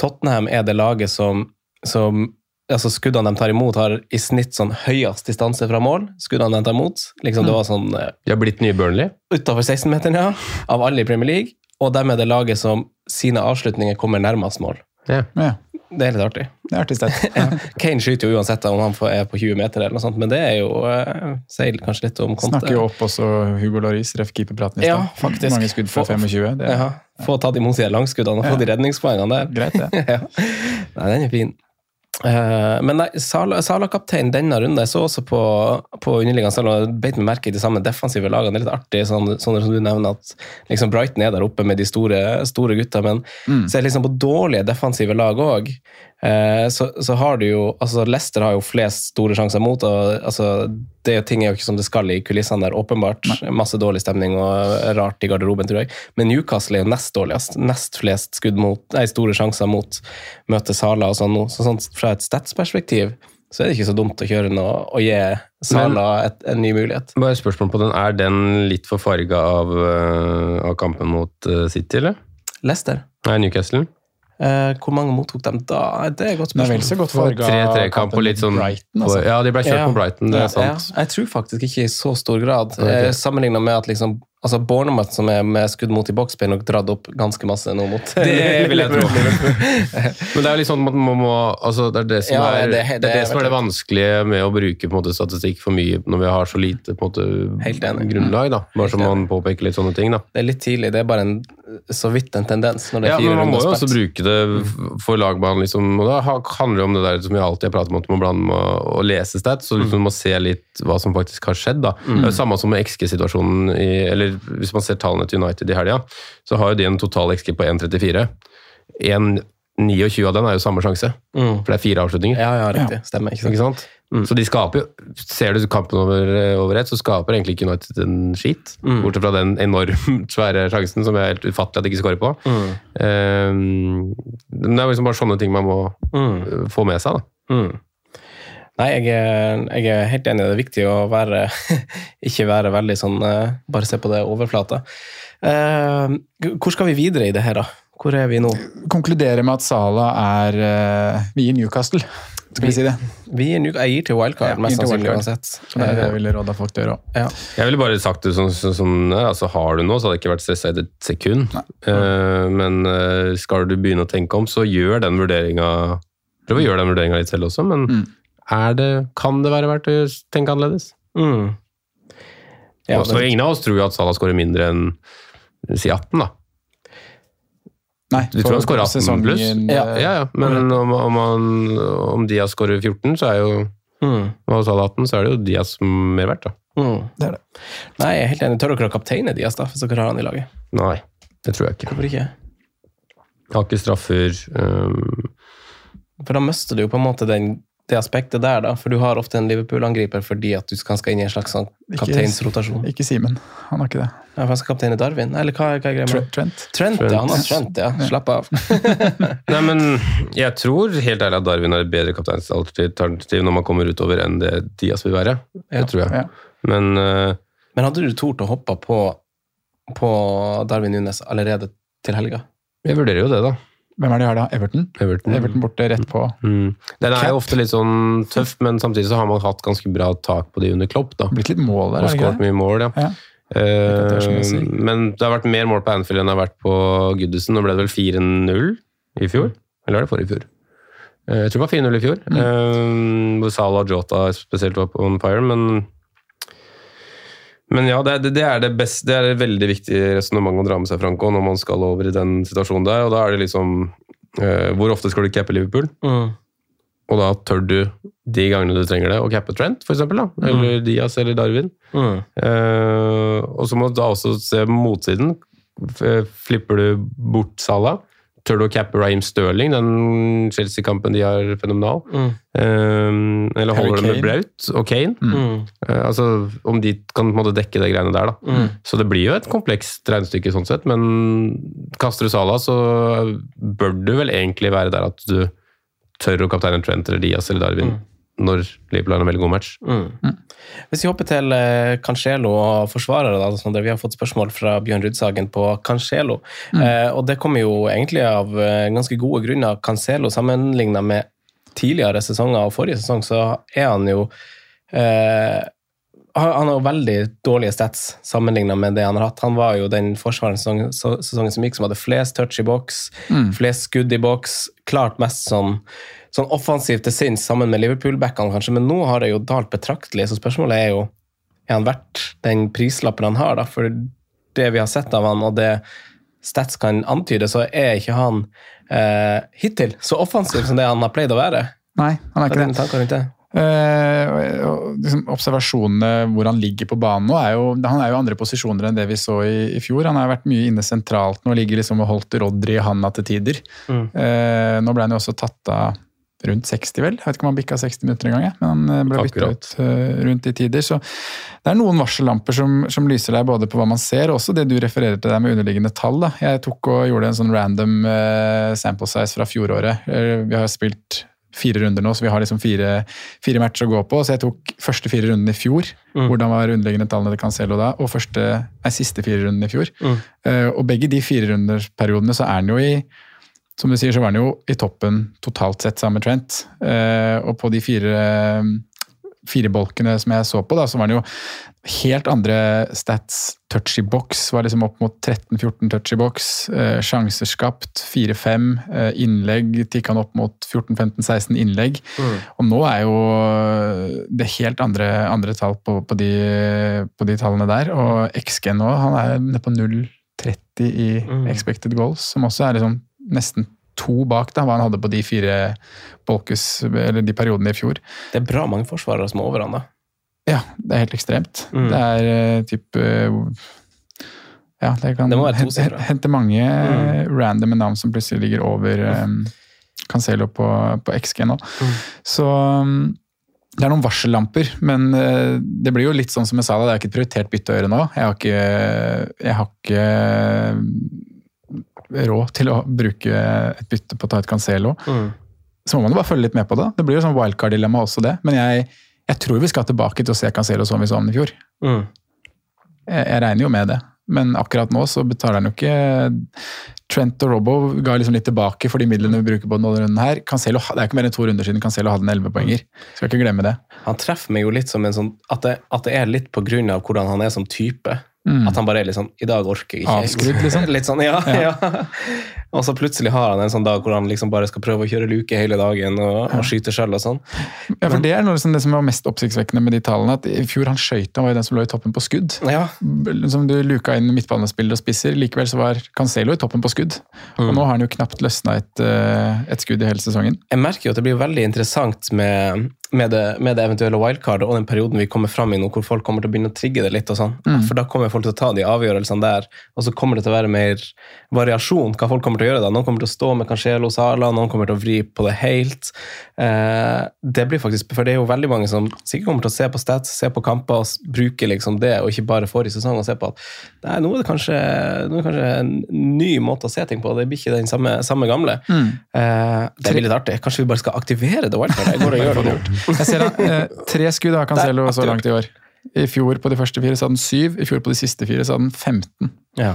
Tottenham er det laget som, som altså Skuddene de tar imot, har i snitt sånn høyest distanse fra mål. Skuddene de tar imot. Liksom Det var sånn eh, De har blitt nye Burnley. utafor 16-meteren, ja. Av alle i Premier League. Og dem er det laget som sine avslutninger kommer nærmest mål. Ja. Ja, Det er litt artig. det er artig sted. Kane skyter jo uansett om han er på 20 meter, eller noe sånt, men det er jo eh, sier kanskje litt om Conte. Snakker jo opp også Hugo Laris, ref keeperpraten i Ja, faktisk. Mange skudd fra 25. Det er Ja, få tatt imot de langskuddene og få de redningspoengene der. greit, det. ja. Nei, den er fin. Eh, men nei, Sala- Sala-kaptein denne runden, jeg så også på, på underliggende Sala, beit meg merke i de samme defensive lagene. Det er litt artig, sånn, sånn som du nevner, at liksom Brighton er der oppe med de store, store gutta, men Mm. så er det liksom på dårlige defensive lag òg. Eh, så, så har du jo altså Leicester har jo flest store sjanser mot. og altså, det Ting er jo ikke som det skal i kulissene der, åpenbart. Masse dårlig stemning og rart i garderoben, tror jeg. Men Newcastle er jo nest dårligst. Nest flest skudd mot, nei, store sjanser mot møte Sala og sånn nå. Så sånn, fra et statsperspektiv så er det ikke så dumt å kjøre noe og gi Sala et, en ny mulighet. Bare spørsmål på den. Er den litt for farga av, eh, av kampen mot eh, City, eller? Leicester. Nei, Newcastle. Eh, hvor mange mottok dem da? Det er et godt Den er spørsmål. vel så godt For farga 3-3-kamp og litt sånn Brighton, altså. Ja, de ble kjørt Ja. på Brighton, det Ja, er sant. ja. Jeg tror faktisk ikke i så stor grad. okay. Eh, Sammenlignet med at liksom, altså Bournemouth, som er med skudd mot i boks, blir nok dratt opp ganske masse nå mot Det vil jeg tro. Men det er jo litt sånn at man må altså Det er det som, Ja, er, det- det, det er det som er det vanskelige med å bruke på en måte, statistikk for mye når vi har så lite på en måte, grunnlag. da, Bare Helt så man påpeker litt sånne ting. da. Det er litt tidlig, det er bare en, så vidt en tendens når det er Ja, fire men Man må jo også bruke det for lagbanen. Liksom, og Da handler det om det der som vi alltid har pratet om, at man blande med å, lese stats. Så liksom, man må se litt hva som faktisk har skjedd. da. Det er jo samme som med XG-situasjonen, i- eller hvis man ser tallene til United i helga, så har jo de en total XG på 1,34. 1,29 av den er jo samme sjanse, Mm. for det er fire avslutninger. Ja, ja, riktig. Stemmer. ikke sant? Ikke sant? Så de skaper jo Ser du kampen over, over ett, så skaper egentlig ikke United en skit. Bortsett fra den enormt svære sjansen som jeg er helt ufattelig at de ikke skårer på. Um, det er liksom bare sånne ting man må eh, få med seg. da. Nei, jeg er, jeg er helt enig. Det er viktig å være ikke være veldig sånn eh, Bare se på det overflata. Eh, hvor skal vi videre i det her, da? Hvor er vi nå? Konkluderer med at Sala er eh, Vi gir Newcastle, skal vi si det. Vi gir, jeg gir til wildcard, Ja, mest sannsynlig uansett. Som er det jeg Eh, ville råda folk til å gjøre òg. ja. Jeg ville bare sagt det sånn som sånn, altså Har du noe, så hadde jeg ikke vært stressa i et sekund. Eh, men eh, skal du begynne å tenke om, så gjør den vurderinga Prøv å gjøre den vurderinga litt selv også, men Mm. Er det, kan det være verdt å tenke annerledes? Mm. Ja, og, så det- ingen av oss tror jo at Salah skårer mindre enn si 18, da. Nei, Vi tror han skårer 18 pluss. Ja, eh, ja, ja. Men om, om, han, om Diaz skårer 14, så er jo Mm. og Salah 18, så er det jo Diaz mer verdt, da. Mm. Det er det. Nei, jeg er helt enig. Tør dere å kapteine Diaz, da, hvis dere har han i laget? Nei, det tror jeg ikke. Hvorfor ikke? Har ikke straffer. Um, For da mister du jo på en måte den, det aspektet der, da. For du har ofte en Liverpool-angriper fordi at du skal skal inn i en slags sånn kapteinsrotasjon. Ikke Simen. Han har ikke det. Ja, for han skal kapteine Darwin? Eller hva, hva er greia med Trent. Trent? Trent. ja. Han har Trent, ja. Slapp av. nei, men jeg tror helt ærlig at Darwin er et bedre kapteinsalternativ når man kommer utover enn det Diaz vil være. Ja. Det tror jeg. Ja. Men uh, Men hadde du tort å hoppe på, på Darwin Nunes allerede til helga? jeg vurderer jo det, da. Hvem er det de har da? Everton? Everton. Everton borte rett på. Mm. Den er jo ofte litt sånn tøff, men samtidig så har man hatt ganske bra tak på de under Klopp. da. Blitt litt mål der, Og skåret mye mål, ja. Ja. Eh, det si. men det har vært mer mål på Anfield enn det har vært på Goodison. Nå ble det vel 4-0 i fjor? Eller er det forrige fjor? Eh, jeg tror det var 4-0 i fjor. Mm. Eh, hvor Salah og Jota spesielt var på on fire, men men ja, det, det, er det beste, det er et veldig viktig resonnement å dra med seg, Franco, når man skal over i den situasjonen der. og da er det liksom uh, Hvor ofte skal du cappe Liverpool? Mm. Og da tør du, de gangene du trenger det, å cappe Trent, for eksempel, da. Eller Diaz eller Darwin. Mm. Uh, og så må du da også se motsiden. Flipper du bort Salah? Tør du å cappe Raheem Sterling, den Chelsea-kampen de har fenomenal? Mm. Um, eller holder de med Braut og Kane? Mm. Uh, altså, Om de kan på en måte dekke de greiene der, da. Mm. Så det blir jo et komplekst regnestykke sånn sett, men kaster du Salah, så bør du vel egentlig være der at du tør å kapteine Trent eller Diaz eller Darwin når Liverpool har en veldig god match. Mm. Hvis vi hopper til eh, Cancelo og forsvarere, da, sånn vi har fått spørsmål fra Bjørn Rudsagen på Cancelo. Eh, og det kommer jo egentlig av eh, ganske gode grunner. Cancelo sammenligna med tidligere sesonger og forrige sesong, så er han jo eh, han har veldig dårlige stats sammenligna med det han har hatt. Han var jo den forsvareren sesongen, sesongen som gikk som hadde flest touch i boks, flest skudd i boks, klart mest sånn, sånn offensivt til sinns sammen med Liverpool-backene, kanskje, men nå har det jo dalt betraktelig, så spørsmålet er jo er han verdt den prislappen han har, da? For det vi har sett av han, og det Stats kan antyde, så er ikke han eh, hittil så offensiv som det han har pleid å være. Nei, han er ikke det. Eh, liksom observasjonene hvor han ligger på banen nå, er jo, han er jo andre posisjoner enn det vi så i, i fjor. Han har vært mye inne sentralt nå, ligger liksom og holdt Rodry i handa til tider. Mm. Eh, nå ble han jo også tatt av rundt 60, vel. Jeg vet ikke om han bikka 60 minutter engang, gang, men han eh, ble bytta ut eh, rundt de tider. Så det er noen varsellamper som, som lyser deg både på hva man ser, og også det du refererer til der med underliggende tall. Da. Jeg tok og gjorde en sånn random eh, sample size fra fjoråret. Vi har spilt fire runder nå, så vi har liksom fire, fire matcher å gå på. Så jeg tok første fire rundene i fjor. Hvordan var underliggende tallene til Cancelo da? Og første, nei, siste fire rundene i fjor. Mm. og begge de fire runderperiodene så er han jo i som du sier, så var han jo i toppen totalt sett sammen med Trent. Eh, og på de fire, fire bolkene som jeg så på, da, så var han jo helt andre stats. Touch i box var liksom opp mot 13-14 touch i box. Eh, sjanser skapt 4-5. Eh, innlegg tikka han opp mot 14-15-16 innlegg. Og nå er jo det helt andre, andre tall på, på, de, på de tallene der. Og XG nå, han er nede på 0,30 i expected goals, som også er liksom nesten to bak da, hva han hadde på de fire bolkes, eller de periodene i fjor. Det er bra mange forsvarere som er over han, da. Ja, det er helt ekstremt. Mm. Det er eh, typ eh, Ja, det kan Det må være to tosifra. hen- hente mange mm. randome navn som plutselig ligger over um, Cancelo på, på XG nå. Så um, det er noen varsellamper, men uh, det blir jo litt sånn som jeg sa, da, det er ikke et prioritert bytte å gjøre nå. Jeg har ikke, jeg har ikke eh, råd til å bruke et bytte på å ta et Cancelo. Så må man jo bare følge litt med på det. Det blir jo sånn wildcard-dilemma også, det. Men jeg, jeg tror vi skal tilbake til å se Cancelo som vi så ham i fjor. Mm. Jeg, jeg regner jo med det. Men akkurat nå så betaler han jo ikke Trent og Robbo ga liksom litt tilbake for de midlene vi bruker på denne runden her. Cancelo, det er ikke mer enn to runder siden Cancelo hadde en 11-poenger. Skal ikke glemme det. Han treffer meg jo litt som en sånn At det, at det er litt på grunn av hvordan han er som type. Mm. At han bare er litt sånn I dag orker jeg ikke. Avskrudd, liksom. litt sånn, ja, ja. Og så plutselig har han en sånn dag hvor han liksom bare skal prøve å kjøre luke hele dagen og, og skyte sjøl og sånn. Ja, for Det er noe liksom det som var mest oppsiktsvekkende med de tallene. at I fjor han skøyt, han var jo den som lå i toppen på skudd. Ja. Som du luka inn midtbanespillere og spisser. Likevel så var Cancelo i toppen på skudd. Og nå har han jo knapt løsna et, eh, et skudd i hele sesongen. Jeg merker jo at det blir veldig interessant med, med, det, med det eventuelle wildcardet og den perioden vi kommer fram i nå, hvor folk kommer til å begynne å trigge det litt. og sånn. Mm. For da kommer folk til å ta de avgjørelsene der, og så kommer det til å være mer variasjon hva folk kommer til å gjøre det. Noen kommer til å stå med Cancelo Sala, noen kommer til å vri på det helt. Eh, det blir faktisk, For det er jo veldig mange som sikkert kommer til å se på stats, se på kamper og bruke liksom det, og ikke bare forrige sesong og se på at nei, nå er det kanskje, nå er det kanskje en ny måte å se ting på. Det blir ikke den samme, samme gamle. Eh, det blir litt artig. Kanskje vi bare skal aktivere det wildcardet? Jeg går og gjør det nå. Jeg ser han, eh, Tre skudd har Cancelo så langt i år. I fjor på de første fire så hadde han syv, i fjor på de siste fire så hadde han 15. Ja.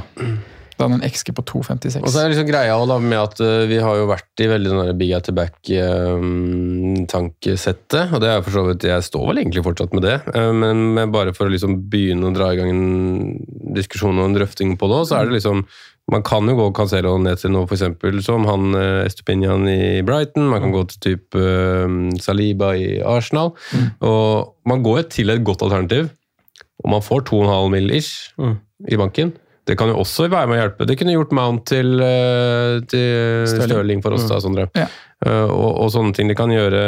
Da hadde han en XG på 2,56. Og så er det liksom greia da med at uh, vi har jo vært i veldig sånn big at the back-tankesettet, og det er for så vidt Jeg står vel egentlig fortsatt med det, Uh, men, bare for å liksom begynne å dra i gang en diskusjon og en drøfting på det, så er det liksom man kan jo gå Cancelo ned til noe eksempel, som han eh, Estupinian i Brighton. Man kan gå til type eh, Saliba i Arsenal. Og man går til et godt alternativ, og man får 2,5 mill. ish i banken. Det kan jo også være med å hjelpe. Det kunne gjort Mount til, eh, til Stirling. For oss, da, Sondre. Ja. Eh, og, og sånne ting. Det kan gjøre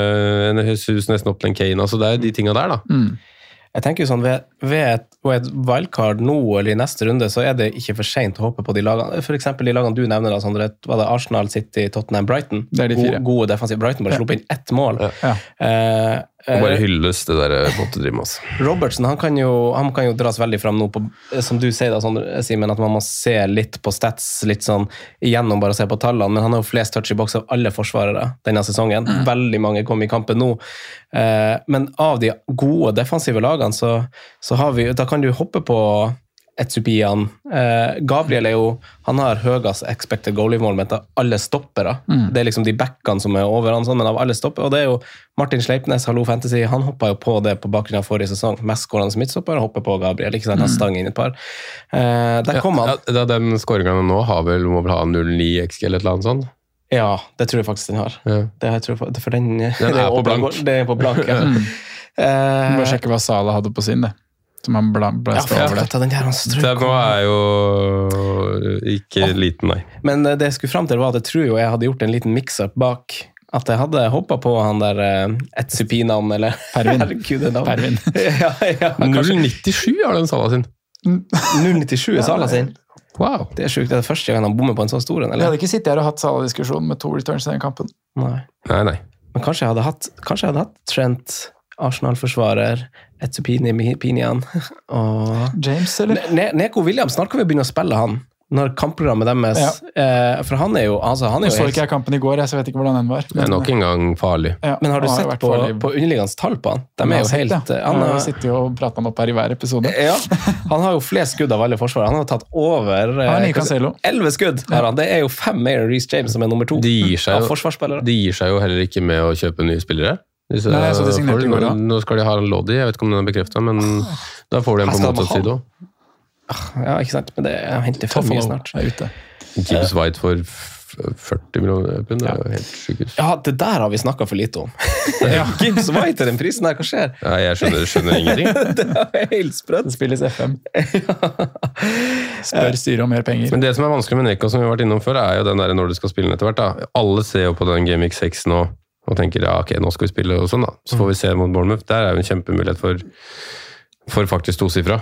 en Jesus nesten opp til en Kane. Altså, det er de tinga der, da. Mm. Jeg tenker jo sånn, Ved, ved et, ved et wildcard nå eller i neste runde, så er det ikke for seint å håpe på de lagene. For eksempel de lagene du nevner, da, Sondre. Var det Arsenal, City, Tottenham, Brighton? Det er de fire. Gode, gode defensive. Brighton bare Ja. slo inn ett mål. Ja. Eh, Og bare eh, hylles det der bottedrimet. Altså. Robertsen han kan, jo, han kan jo dras veldig fram nå, på, eh, som du sier, da, Sondre, Simen, at man må se litt på stats litt sånn igjennom bare å se på tallene. Men han har jo flest touch i boks av alle forsvarere denne sesongen. Veldig mange kom i kampen nå. Eh, men av de gode defensive lagene, så, så har vi Da kan du hoppe på Etsupian. Eh, Gabriel er jo Han har høyest expected goal-mål av alle stoppere. Det er liksom de backene som er over han, sånn, men av alle stoppere. Og det er jo Martin Sleipnes, Hallo Fantasy, han hoppa jo på det på bakgrunn av forrige sesong. Mest skårende midtstopper hopper på Gabriel. ikke sant, Han stang inn et par. Eh, der kom han. Ja, ja, den skåringa nå har vel, må vel ha 0,9 XG eller et eller annet sånt? Ja, det tror jeg faktisk den har. Ja. Det, jeg tror, for den, den er på blank. Det er på blank, ja. Eh, må sjekke hva Sala hadde på sin, det. Som han bla, ja, over det. den der Det nå er jo ikke liten, nei. Men eh, det jeg skulle fram til, var at jeg tror jo jeg hadde gjort en liten mix-up bak. At jeg hadde hoppa på han der uh, Etsupinam, eller Pervin. Herregud, det navnet. Pervin. ja, ja, 0,97 har den Sala sin. 097 er Sala sin. Wow. Det er sjukt. Det er første gang han bommer på en så stor en, Jeg hadde ikke sittet her og hatt Sala-diskusjon med to returns i den kampen. Nei. Nei, nei. Men kanskje jeg hadde hatt, kanskje jeg hadde hatt Trent, Arsenal-forsvarer, Etsupini Pinian og James, eller? Ne Neko Williams, snart kan vi begynne å spille han. Når kampprogrammet deres Ja. eh, For han er jo, altså, han er Jeg jo så helt- ikke jeg kampen i går, jeg, så jeg vet ikke hvordan den var. Det er nok en gang farlig. Ja, Men har du han sett på, farlig. på underliggende tall på han? De er jo helt sett, ja. han, Jeg har sitter jo og prater han opp her i hver episode. ja, han har jo flest skudd av alle forsvarere. Han har tatt over eh, Han elleve skudd. Har han. Det er jo fem mer enn Reece James, som er nummer to De gir seg av jo, forsvarsspillere. de gir seg jo heller ikke med å kjøpe nye spillere. Disse Nei, så de signerte i går, da. Nå skal de ha en Loddy, jeg vet ikke om den er bekrefta, men da får de en på motsatt òg. Ja, ikke sant? Men det er henter for mye snart. er ute. Gibbs White for 40 millioner pund, det er jo helt sjukehus. Ja, det der har vi snakka for lite om. Gibbs White er den prisen her, hva skjer? Ja, jeg skjønner, skjønner ingenting. Det er helt sprøtt. Det spilles FM. Spør styret om mer penger. Men det som er vanskelig med Neko, som vi har vært innom før, er jo den der når du skal spille den etter hvert. da. Alle ser jo på den Game Week 6 nå og tenker ja, ok, nå skal vi spille og sånn, da. Så får vi se mot Bournemouth. Der er jo en kjempemulighet for, for faktisk tosifra.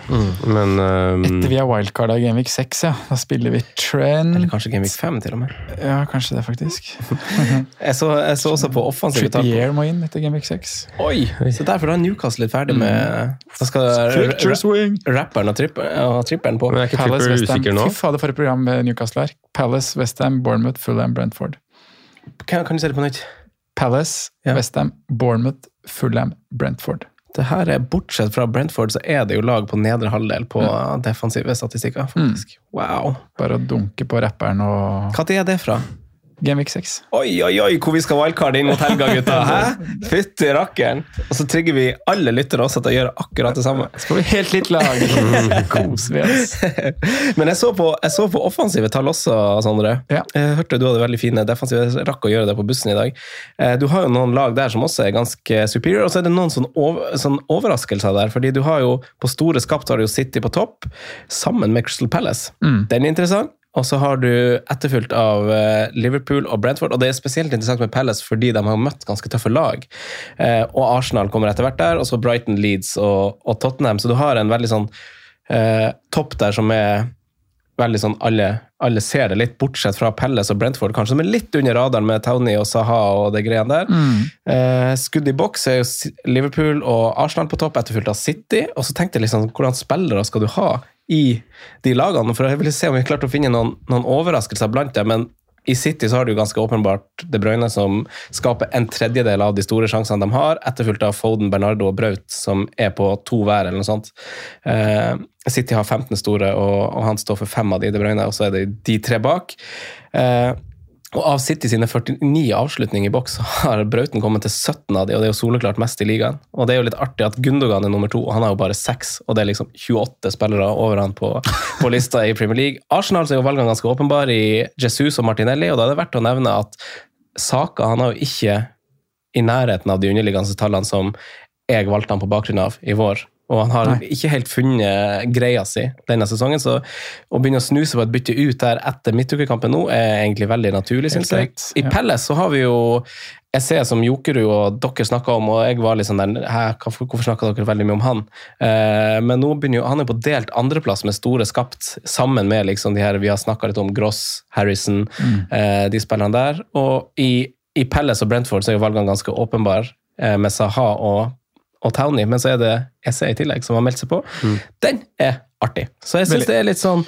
Men um, Etter vi har wildcard av Genvik 6, ja. Da spiller vi Eller kanskje Week 5, til og med. Ja, kanskje det, faktisk. Jeg så, jeg så også på offensive tall. Trippier må inn etter Genvik 6. Oi! Så derfor er Newcastle litt ferdig med Da skal swing! rapperen og, tripp, og tripperen på. men er ikke Palace, Tripper usikker nå? Fy fader, for et program med Newcastle her. Palace, Westham, Bournemouth, Fulham, Brentford. Kan, kan du se det på nytt? Palace, Ja. Westham, Bournemouth, Fulham, Brentford. Det her er, Bortsett fra Brentford, så er det jo lag på nedre halvdel på defensive statistikker. faktisk. Wow. Bare å dunke på rapperen og Når er det fra? Gameweek 6. Oi, oi, oi, hvor vi skal wildcarde inn mot helga, gutta! Hæ? Fytti rakkeren! Og så trigger vi alle lyttere også til å gjøre akkurat det samme. Skal vi helt litt lag? Kos vi oss. Men jeg så på, jeg så på offensive tall også, Sondre. Ja. Jeg hørte du hadde veldig fine defensive. Jeg rakk å gjøre det på bussen i dag. Eh, Du har jo noen lag der som også er ganske superior, og så er det noen sånn, over, sånn overraskelser der. fordi du har jo på store skapt har du jo City på topp, sammen med Crystal Palace. Den er interessant. Og så har du etterfulgt av eh, Liverpool og Brentford, og det er spesielt interessant med Palace fordi de har møtt ganske tøffe lag. Eh, og Arsenal kommer etter hvert der, og så Brighton, Leeds og, og Tottenham. Så du har en veldig sånn eh, topp der som er veldig sånn alle, alle ser det litt, bortsett fra Pelles og Brentford, kanskje, som er litt under radaren med Townie og Saha og det greiene der. Eh, skudd i boks er jo Liverpool og Arsenal på topp, etterfulgt av City. Og så tenkte jeg liksom, hvordan spillere skal du ha i de lagene? For jeg ville se om vi klarte å finne noen, noen overraskelser blant dem. men i City så har du ganske åpenbart De Bruyne som skaper en tredjedel av de store sjansene de har, etterfulgt av Foden, Bernardo og Braut, som er på to hver, eller noe sånt. Eh, City har 15 store, og, og han står for fem av de, De Bruyne, og så er det de tre bak. Eh, og av City sine 49 avslutninger i boks, har Brauten kommet til 17 av de, og det er jo soleklart mest i ligaen. Og det er jo litt artig at Gundogan er nummer to, og han har jo bare seks, og det er liksom 28 spillere over han på, på lista i Premier League. Arsenal er jo valgene ganske åpenbare i Jesus og Martinelli, og da er det verdt å nevne at Saka han har jo ikke i nærheten av de underliggende tallene som jeg valgte han på bakgrunn av i vår. Og han har Nei. ikke helt funnet greia si denne sesongen, så å begynne å snuse på et bytte ut der etter midtukekampen nå er egentlig veldig naturlig, synes syns jeg. I ja. Pelles så har vi jo jeg ser som Jokerud og dere snakka om, og jeg var litt sånn der hvorfor, snakka dere veldig mye om han? Eh, men nå begynner jo, han er på delt andreplass med store skapt, sammen med liksom de her vi har snakka litt om, Gross, Harrison, eh, de spillerne der. Og i, i Pelles og Brentford så er jo valgene ganske åpenbare, eh, med Saha og, og Towney, men så er det SE i tillegg som har meldt seg på. Den er artig. Så jeg syns det er litt sånn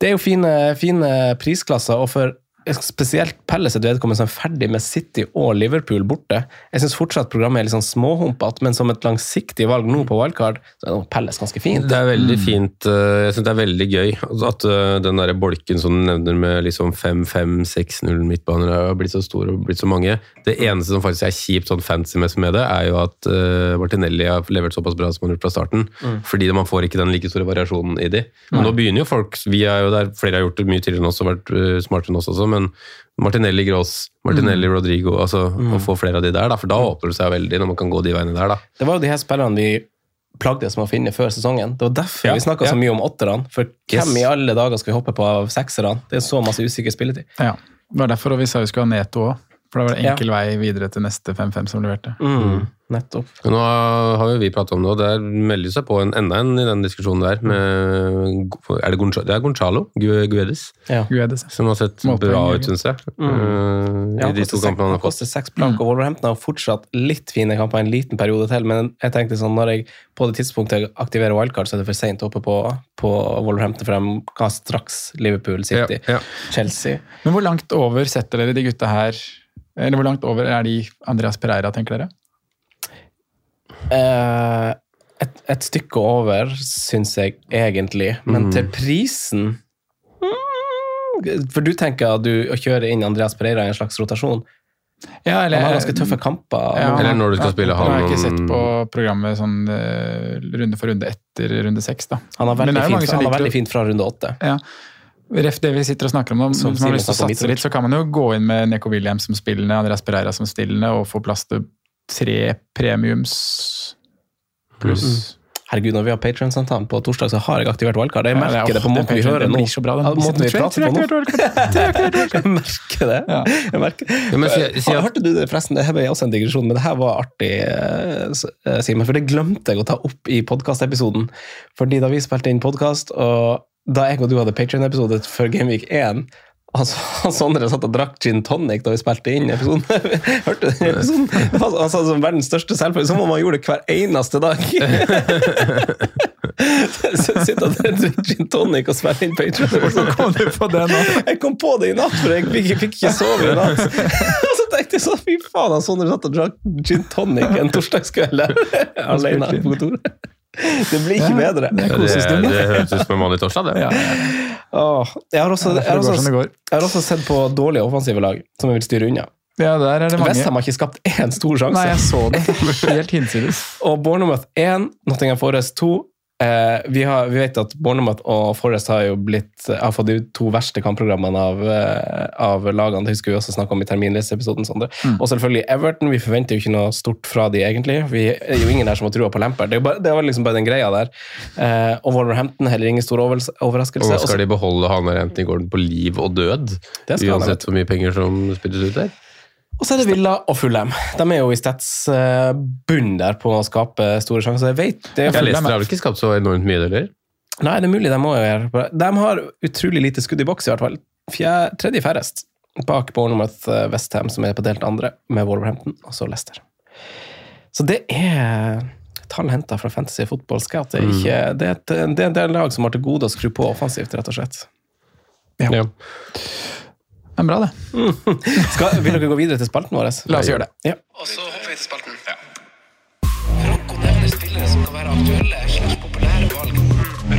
Det er jo fine, fine prisklasser, og for spesielt Pelle sitt vedkommende som er ferdig med City og Liverpool borte. Jeg syns fortsatt programmet er litt sånn småhumpete, men som et langsiktig valg nå på wildcard, så er Pelles ganske fint. Det er veldig fint. eh, Jeg syns det er veldig gøy at eh, den der bolken som du nevner med liksom 5-5-6-0 midtbaner har blitt så stor og blitt så mange. Det eneste som faktisk er kjipt sånn fancy-messig med det, er jo at eh, Martinelli har levert såpass bra som han har gjort fra starten. Fordi man får ikke den like store variasjonen i de. Men nå begynner jo folk Vi er jo der, flere har gjort det mye tidligere enn oss og vært smartere enn oss også, men Martinelli Gross, Martinelli Rodrigo altså Å få flere av de der, da, for da åpner det seg veldig når man kan gå de veiene der. da. Det var jo de her spillerne vi plagdes med å finne før sesongen. Det var derfor Ja, vi snakka ja. så mye om åtterne. For Yes. hvem i alle dager skal vi hoppe på av sekserne? Det er så masse usikker spilletid. Ja. Det var derfor vi sa vi skulle ha Neto òg. For da var det enkel vei videre til neste 5-5 som leverte. Mm, nettopp. Nå har jo vi pratet om det, og det melder seg på en, enda en i den diskusjonen der. Med, er det, Gonzalo, det er Gonzalo Guedes Ja. Guedes. som har sett Målpoeng, bra ja. ut, syns jeg. Mm. eh, Ja, I de to kampene han har fått. seks blank, og Wolverhampton har fortsatt litt fine kamper en liten periode til, men jeg tenkte sånn, når jeg på det tidspunktet jeg aktiverer wildcard, så er det for sent oppe på, på Wolverhampton, for de har straks Liverpool, City, Ja, ja. Chelsea. Men hvor langt over setter dere de gutta her? Eller hvor langt over er de Andreas Pereira, tenker dere? Uh, et, et stykke over, syns jeg egentlig, men Mm. til prisen mm, For du tenker at du å kjøre inn Andreas Pereira i en slags rotasjon? Ja, Han har ganske tøffe kamper. Ja, Eller når du skal spille Nå har jeg han- ikke sett på programmet sånn eh, runde for runde etter runde seks, da. Han har veldig, fint, han har veldig fint fra runde åtte. Ja. Ref det vi sitter og snakker om nå, Som hvis man har lyst til å om satse litt, så kan man jo gå inn med Neko Williams som spillende, Andreas Pereira som stillende, og få plass til tre premiums pluss Herregud, når vi har Patreon-samtalen på torsdag, så har jeg aktivert wildcard. Jeg Ja, det er- merker det på måten vi hører nå. så bra, den. Ja, måten vi prater på nå. Jeg merker det. Ja. Jeg merker. Ja, men si- si at- Hørte du det forresten? Det her ble også en digresjon, men det her var artig, eh, eh, Simen. For det glemte jeg å ta opp i podkastepisoden. Fordi da vi spilte inn podkast, og da jeg og du hadde Patrion-episode før Gameweek 1 Altså, Sondre satt og drakk gin tonic da vi spilte inn episoden. Hørte du episoden? Han, sa det som verdens største selvfølge, som om han gjorde det hver eneste dag. Sitter og drikker gin tonic og spiller inn Patrion. Hvordan kom du på det nå? Jeg kom på det i natt, for jeg fikk, fikk ikke sove i natt. Og så tenkte jeg sånn, fy faen, Sondre satt og drakk gin tonic en torsdagskveld alene på kontoret. Det blir ikke bedre. Det det, det høres ut som en vanlig torsdag, det. Ja, Åh, jeg, har også, jeg, har også, jeg har også sett på dårlige offensive lag som jeg vil styre unna. Ja, der er det mange. Westham har ikke skapt én stor sjanse. Nei, jeg så det. Helt hinsides. Og Bournemouth 1, Nottingham Forest 2. Eh, vi, har, vi vet at Bournemouth og Forest har jo blitt, har fått de to verste kampprogrammene av, eh, av lagene. Det husker vi også snakka om i terminlisteepisoden. Mm. Og selvfølgelig Everton. Vi forventer jo ikke noe stort fra de egentlig. Vi er jo ingen der som har trua på Lampard. Det bare, det var liksom bare den greia der. Eh, og Wolverhampton heller ingen stor overraskelse. Og nå skal de beholde han der Anthony Gordon på liv og død. Uansett hvor mye penger som spilles ut der. Og så er det Villa og Fulham. De er jo i stats eh, bunn der på å skape store sjanser. Jeg vet, det er Jeg leste har vel ikke skapt så enormt mye, eller? Nei, det er mulig de må jo gjøre De har utrolig lite skudd i boks, i hvert fall. Fjerde, tredje færrest. Bak Bournemouth eh, Westham, som er på delt andre, med Wolverhampton, og så Leicester. Så det er tall henta fra Fantasy Football Scout. Det er, ikke, det, er et, det er en del lag som har til gode å skru på offensivt, rett og slett. Ja. Ja. Det er bra, det. Skal, vil dere gå videre til spalten vår? La oss gjøre det. Ja. Og så hopper vi til spalten. Franco nevner spillere som kan være aktuelle slags populære valg.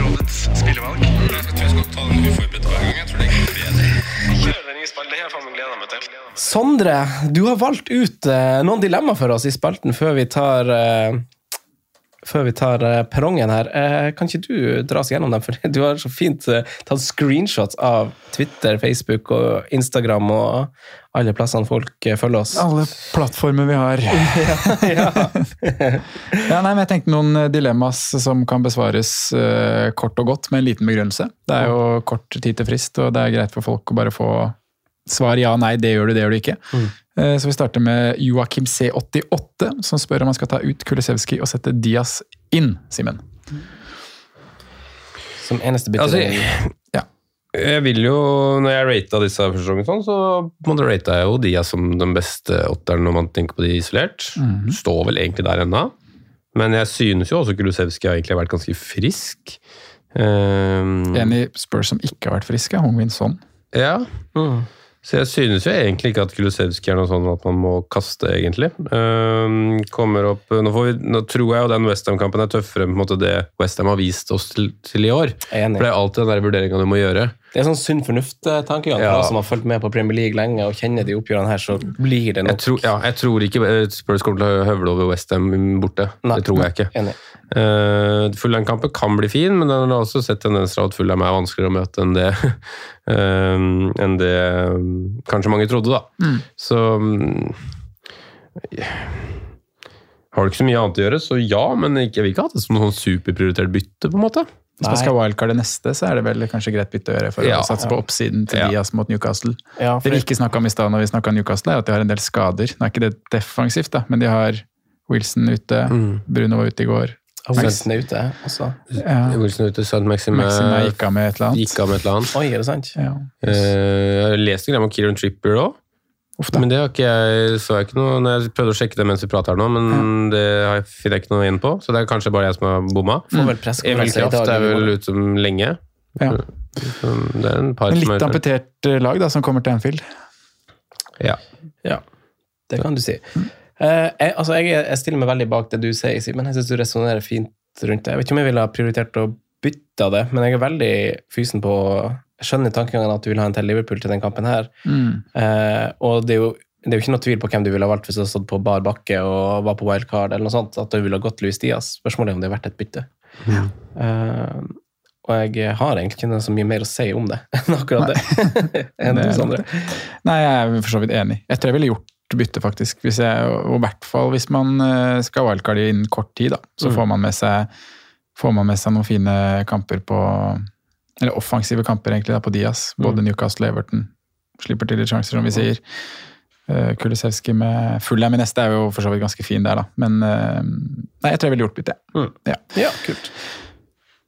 Rådets spillevalg. Jeg tror jeg skal ta den uforberedt hver gang. Jeg tror det er bedre. Kjør den nye spalten. Det her faen meg gleder jeg meg til. Sondre, du har valgt ut eh, noen dilemmaer for oss i spalten før vi tar eh, før vi tar eh, perrongen her. Eh, kan ikke du dra oss gjennom dem? For du har så fint eh, tatt screenshots av Twitter, Facebook og Instagram og alle plassene folk følger oss. Alle plattformer vi har. ja, nei, men jeg tenkte noen dilemmas som kan besvares kort og godt med en liten begrunnelse. Det er jo kort tid til frist, og det er greit for folk å bare få svar ja, nei, det gjør du, det gjør du ikke. Mm. så vi starter med Joakim C88, som spør om han skal ta ut Kulisevskij og sette Diaz inn, Simen. Som eneste bytte Altså, Ja. Jeg vil jo, når jeg rata disse første sesongen, sånn, så rata jeg jo Diaz som den beste åtteren når man tenker på de isolert. Står vel egentlig der ennå. Men jeg synes jo også Kulusevski har egentlig vært ganske frisk. Um, Enig Spurs som ikke har vært friske, Hongwin Son. Ja. Så jeg synes jo egentlig ikke at Kulusevski er noe sånn at man må kaste, egentlig. Um, kommer opp, nå, får vi, nå tror jeg jo den Westham-kampen er tøffere enn det Westham har vist oss til, til i år. Enig. For det er alltid den der vurderinga du må gjøre. Det er sånn sunn fornuft-tankegang Ja. som har fulgt med på Premier League lenge og kjenner de oppgjørene her, så blir det Jeg nok. tror, ja, jeg tror ikke eh, Spurs kommer til å høvle over Westham borte. Nei. Det tror jeg ikke. Enig. Uh, Fullern-kampen kan bli fin, men den har også sett tendenser av at Fullern er vanskeligere å møte enn det, uh, enn det um, kanskje mange trodde. da. Så um, Har du ikke så mye annet å gjøre, så ja, men jeg vil ikke ha det som noe sånn superprioritert bytte. på en måte. Hvis man skal skal wildcarde neste, så er det vel kanskje greit bytte å gjøre for Ja. å satse på oppsiden til Ja. Diaz mot Newcastle. Ja, Det vi ikke snakka om i stad når vi snakka om Newcastle, er at de har en del skader. Nå er ikke det defensivt, da, men de har Wilson ute, Mm. Bruno var ute i går. Wilson er ute også. Ja. er ute, St. Maxime gikk av med et eller annet. gikk av med et eller annet. Oi, er det sant? Ja. Uh, Jeg leste greier om Kieran Tripper òg. Men det har ikke jeg, så jeg ikke noe når Jeg prøvde å sjekke det mens vi prater her nå, men det har jeg, finner jeg ikke noe inn på. Så det er kanskje bare jeg som har bomma. Emil Kraft er vel ute som lenge. Ja. Det er en par En som litt er amputert eh, lag da, som kommer til Anfield. Ja. Ja, det kan du si. Eh, jeg, altså, jeg, jeg stiller meg veldig bak det du sier, Simen. Jeg syns du resonnerer fint rundt det. Jeg vet ikke om jeg ville ha prioritert å bytte det, men jeg er veldig fysen på Jeg skjønner tankegangen at du vil ha en til Liverpool til den kampen her. Mm. Eh, og det er, jo, det er jo ikke noe tvil på hvem du ville ha valgt hvis du hadde stått på bar bakke og var på wildcard, eller noe sånt, at du ville ha gått Louis Diaz. Spørsmålet er om det er verdt et bytte. Eh, og jeg har egentlig ikke så mye mer å si om det enn akkurat det. enn Det Sondre. Nei, jeg er for så vidt enig. Jeg tror jeg ville gjort bytte, faktisk. Hvis jeg, og i hvert fall hvis man eh, skal wildcarde innen kort tid, da. Så Mm. får, man med seg, får man med seg noen fine kamper på Eller offensive kamper, egentlig, da, på Diaz. Både Newcastle og Everton. Slipper til litt sjanser, som vi sier. Kulisevskij Kulisevski med Fulham i neste er jo for så vidt ganske fin der, da. Men eh, nei, jeg tror jeg ville gjort bytte. Mm. Ja. Ja, kult.